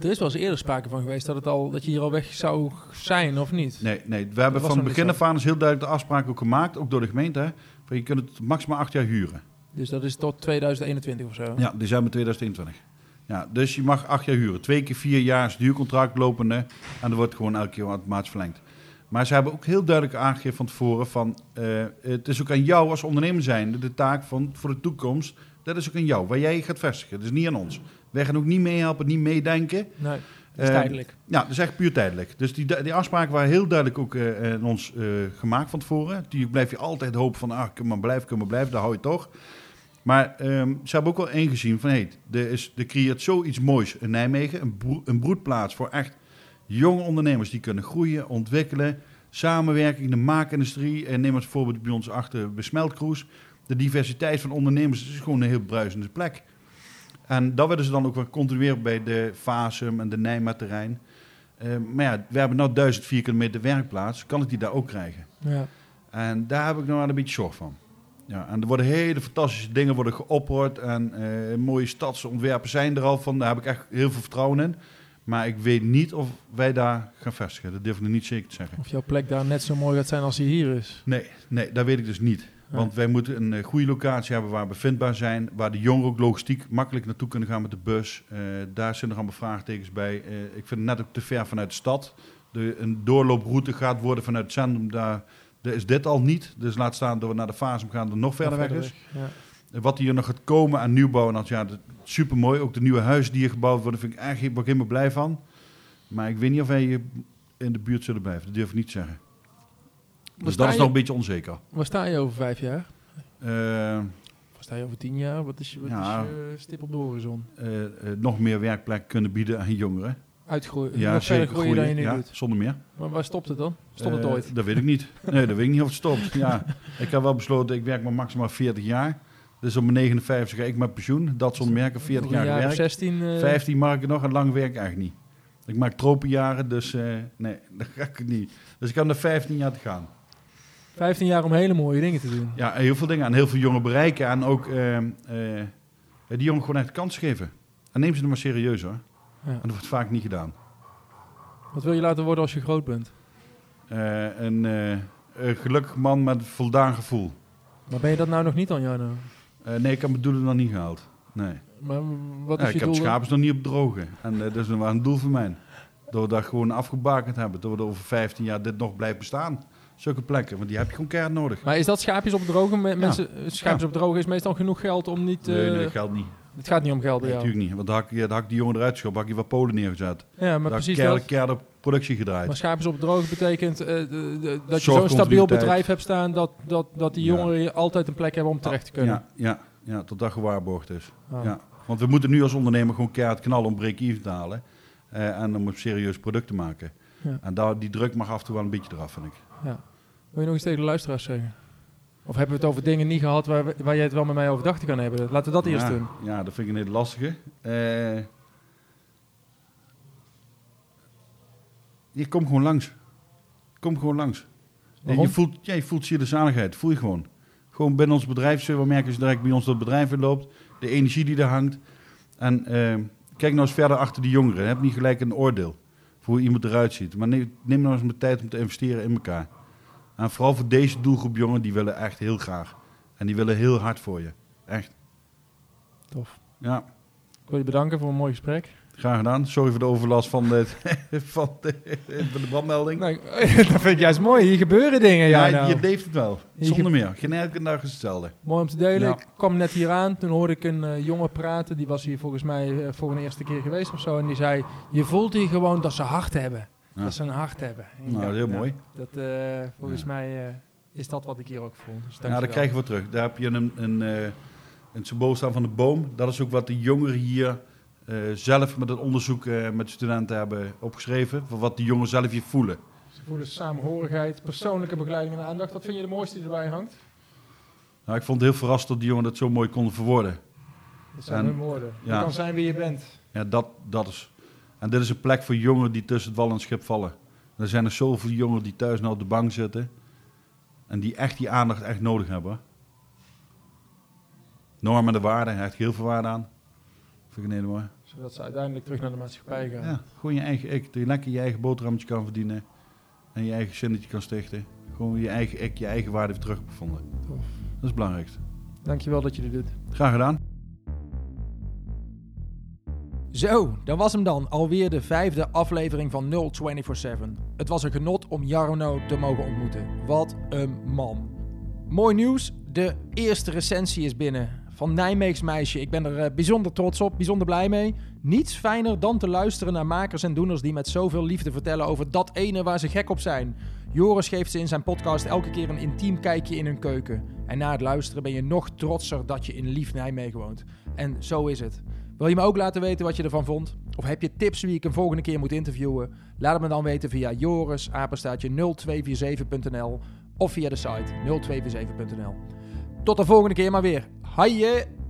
[SPEAKER 2] Er is wel eens eerder sprake van geweest dat, het al, dat je hier al weg zou zijn, of niet?
[SPEAKER 1] Nee, nee. we hebben van het begin af aan is heel duidelijk de afspraak ook gemaakt, ook door de gemeente. Hè, van je kunt het maximaal acht jaar huren.
[SPEAKER 2] Dus dat is tot 2021 of zo?
[SPEAKER 1] Ja, december 2021. Ja, dus je mag acht jaar huren. Twee keer vier jaar is het huurcontract lopende. En dan wordt gewoon elke keer automatisch verlengd. Maar ze hebben ook heel duidelijk aangegeven van tevoren van... eh, het is ook aan jou als ondernemer zijn de taak van voor de toekomst. Dat is ook aan jou, waar jij je gaat vestigen. Dat is niet aan ons. Wij gaan ook niet meehelpen, niet meedenken.
[SPEAKER 2] Nee, dat is
[SPEAKER 1] Eh,
[SPEAKER 2] tijdelijk.
[SPEAKER 1] Ja, dat is echt puur tijdelijk. Dus die, die afspraken waren heel duidelijk ook eh, in ons gemaakt van tevoren. Natuurlijk blijf je altijd hopen van, ah, kun maar blijven, kun maar blijven, daar hou je toch. Maar ehm, ze hebben ook wel ingezien van, hé, er, is, er creëert zoiets moois in Nijmegen. Een, een broedplaats voor echt jonge ondernemers die kunnen groeien, ontwikkelen. Samenwerking, de maakindustrie. En neem als voorbeeld bij ons achter Besmeltkroes. De diversiteit van ondernemers is gewoon een heel bruisende plek. En dat willen ze dan ook wel continueren bij de Fasum en de Nijma-terrein. Eh, maar ja, we hebben nu 1000 vierkante meter werkplaats. Kan ik die daar ook krijgen?
[SPEAKER 2] Ja.
[SPEAKER 1] En daar heb ik nog wel een beetje zorg van. Ja, en er worden hele fantastische dingen worden geopperd. En eh, mooie stadsontwerpen zijn er al van. Daar heb ik echt heel veel vertrouwen in. Maar ik weet niet of wij daar gaan vestigen. Dat durf ik nog niet zeker te zeggen.
[SPEAKER 2] Of jouw plek daar net zo mooi gaat zijn als die hier is.
[SPEAKER 1] Nee, nee dat weet ik dus niet. Want wij moeten een uh, goede locatie hebben waar we vindbaar zijn. Waar de jongeren ook logistiek makkelijk naartoe kunnen gaan met de bus. Uh, daar zijn er allemaal vraagtekens bij. Uh, ik vind het net ook te ver vanuit de stad. De, een doorlooproute gaat worden vanuit het centrum. Daar, daar is dit al niet. Dus laat staan dat we naar de fase gaan er nog verder, verder weg is. Weg, ja. Wat hier nog gaat komen aan nieuwbouw. En dat, ja, super mooi. Ook de nieuwe huizen die hier gebouwd worden, vind ik eigenlijk helemaal blij van. Maar ik weet niet of wij hier in de buurt zullen blijven. Dat durf ik niet te zeggen. Dus dat is nog een beetje onzeker.
[SPEAKER 2] Waar sta je over vijf jaar?
[SPEAKER 1] Uh,
[SPEAKER 2] Waar sta je over tien jaar? Wat is je, wat ja, is je stip op de horizon?
[SPEAKER 1] Uh, uh, nog meer werkplek kunnen bieden aan jongeren.
[SPEAKER 2] Uitgroeien?
[SPEAKER 1] Ja,
[SPEAKER 2] nog
[SPEAKER 1] zeker
[SPEAKER 2] groeien, groeien dan je nu
[SPEAKER 1] ja,
[SPEAKER 2] doet?
[SPEAKER 1] zonder meer.
[SPEAKER 2] Maar waar stopt het dan? Stopt het ooit?
[SPEAKER 1] Dat weet ik niet. Nee, dat weet ik niet of het stopt. Ja, *laughs* ik heb wel besloten, ik werk maar maximaal 40 jaar. Dus op mijn 59 ga ik met pensioen. Dat zonder merken, 40 jaar,
[SPEAKER 2] jaar
[SPEAKER 1] gewerkt.
[SPEAKER 2] 16,
[SPEAKER 1] 15 mag ik nog en lang werk ik eigenlijk niet. Ik maak tropenjaren, dus nee, *laughs* dat ga ik niet. Dus ik heb nog 15 jaar te gaan.
[SPEAKER 2] 15 jaar om hele mooie dingen te doen.
[SPEAKER 1] Ja, heel veel dingen aan heel veel jongen bereiken. En ook uh, uh, die jongen gewoon echt kans geven. En neem ze er maar serieus hoor. Ja. En dat wordt vaak niet gedaan.
[SPEAKER 2] Wat wil je laten worden als je groot bent?
[SPEAKER 1] Uh, een, een gelukkig man met voldaan gevoel.
[SPEAKER 2] Maar ben je dat nou nog niet dan, Jarno?
[SPEAKER 1] nee, ik heb mijn doelen nog niet gehaald. Nee.
[SPEAKER 2] Maar wat is
[SPEAKER 1] ja,
[SPEAKER 2] je
[SPEAKER 1] ik
[SPEAKER 2] doel?
[SPEAKER 1] heb schapen nog niet op drogen. En dat is wel een doel voor mij. Dat we dat gewoon afgebakend hebben. Dat we er over 15 jaar dit nog blijft bestaan. Zulke plekken, want die heb je gewoon keihard nodig.
[SPEAKER 2] Maar is dat schaapjes op drogen? Mensen, Schaapjes
[SPEAKER 1] Ja.
[SPEAKER 2] op drogen is meestal genoeg geld om niet...
[SPEAKER 1] Nee,
[SPEAKER 2] eh,
[SPEAKER 1] nee, dat geldt niet.
[SPEAKER 2] Het gaat niet om geld bij
[SPEAKER 1] Nee,
[SPEAKER 2] jou.
[SPEAKER 1] natuurlijk niet. Want dan had ik, dan had ik die jongen eruit geschopt, had ik die wat Polen neergezet.
[SPEAKER 2] Ja, maar
[SPEAKER 1] dan had ik
[SPEAKER 2] precies
[SPEAKER 1] keihard,
[SPEAKER 2] dat.
[SPEAKER 1] keihard op productie gedraaid.
[SPEAKER 2] Maar schaapjes op droog betekent eh, de- de- dat je zo'n stabiel bedrijf hebt staan... dat, dat, dat die
[SPEAKER 1] Ja.
[SPEAKER 2] jongeren altijd een plek hebben om terecht te kunnen.
[SPEAKER 1] Ja, ja, ja, tot dat gewaarborgd is.
[SPEAKER 2] Ah.
[SPEAKER 1] Ja. Want we moeten nu als ondernemer gewoon keihard knallen om break-even te halen. eh, en om een serieus product te maken.
[SPEAKER 2] Ja.
[SPEAKER 1] En daar, die druk mag af en toe wel een beetje eraf, vind ik.
[SPEAKER 2] Wil je nog iets tegen de luisteraars zeggen? Of hebben we het over dingen niet gehad waar, we- waar jij het wel met mij overdacht kan hebben? Laten we dat eerst
[SPEAKER 1] ja,
[SPEAKER 2] doen.
[SPEAKER 1] Ja, dat vind ik een hele lastige. Eh je komt gewoon langs. Kom gewoon langs.
[SPEAKER 2] Waarom?
[SPEAKER 1] je voelt, ja, je voelt hier de zaligheid. Voel je gewoon. Gewoon binnen ons bedrijf zullen we merken als je direct bij ons het bedrijf in loopt. De energie die er hangt. En eh, kijk nou eens verder achter die jongeren. Heb niet gelijk een oordeel voor hoe iemand eruit ziet. Maar neem, neem nou eens de tijd om te investeren in elkaar. En vooral voor deze doelgroep jongen, die willen echt heel graag. En die willen heel hard voor je. Echt.
[SPEAKER 2] Tof.
[SPEAKER 1] Ja,
[SPEAKER 2] Ik wil je bedanken voor een mooi gesprek.
[SPEAKER 1] graag gedaan. Sorry voor de overlast van de, *laughs* van de, van de brandmelding.
[SPEAKER 2] Nou, *laughs* dat vind ik juist mooi. Hier gebeuren dingen. Ja, nou.
[SPEAKER 1] je leeft het wel. Zonder meer. Geen elke dag is hetzelfde.
[SPEAKER 2] Mooi om te delen.
[SPEAKER 1] Ja.
[SPEAKER 2] Ik kwam net hier aan. Toen hoorde ik een eh, jongen praten. Die was hier volgens mij eh, voor een eerste keer geweest of zo. En die zei, je voelt hier gewoon dat ze hart hebben. Dat ze een hart hebben. En
[SPEAKER 1] Nou, heel mooi.
[SPEAKER 2] Dat, eh, volgens mij eh, is dat wat ik hier ook voel. Dus dankjewel.
[SPEAKER 1] dat krijgen we terug. Daar heb je een, een, eh, een symbool staan van de boom. Dat is ook wat de jongeren hier zelf met het onderzoek eh, met de studenten hebben opgeschreven. Voor wat de jongeren zelf hier voelen.
[SPEAKER 2] Ze voelen samenhorigheid, persoonlijke begeleiding en aandacht. Wat vind je de mooiste die erbij hangt?
[SPEAKER 1] Nou, ik vond het heel verrassend dat die jongeren dat zo mooi konden verwoorden.
[SPEAKER 2] Dat zijn
[SPEAKER 1] En-
[SPEAKER 2] hun woorden. Je
[SPEAKER 1] ja.
[SPEAKER 2] kan zijn wie je bent.
[SPEAKER 1] Ja, dat, dat is. En dit is een plek voor jongeren die tussen het wal en het schip vallen. Er zijn er zoveel jongeren die thuis nou op de bank zitten. En die echt die aandacht echt nodig hebben. Normen en de waarden, echt heel veel waarde aan. Vind ik een hele mooie.
[SPEAKER 2] Zodat ze uiteindelijk terug naar de maatschappij gaan.
[SPEAKER 1] Ja, gewoon je eigen ik. Dat je lekker je eigen boterhammetje kan verdienen. En je eigen zinnetje kan stichten. Gewoon je eigen ik, je eigen waarde weer teruggevonden.
[SPEAKER 2] Tof.
[SPEAKER 1] Dat is het belangrijkste.
[SPEAKER 2] Dankjewel dat je dit doet.
[SPEAKER 1] Graag gedaan.
[SPEAKER 2] Zo, dat was hem dan. Alweer de vijfde aflevering van 0247. Het was een genot om Jarno te mogen ontmoeten. Wat een man. Mooi nieuws, de eerste recensie is binnen. Van Nijmeegs meisje. Ik ben er eh, bijzonder trots op, bijzonder blij mee. Niets fijner dan te luisteren naar makers en doeners die met zoveel liefde vertellen over dat ene waar ze gek op zijn. Joris geeft ze in zijn podcast elke keer een intiem kijkje in hun keuken. En na het luisteren ben je nog trotser dat je in lief Nijmegen woont. En zo is het. Wil je me ook laten weten wat je ervan vond? Of heb je tips wie ik een volgende keer moet interviewen? Laat het me dan weten via joris, apenstaartje 0247.nl of via de site 0247.nl. Tot de volgende keer maar weer. Haaien!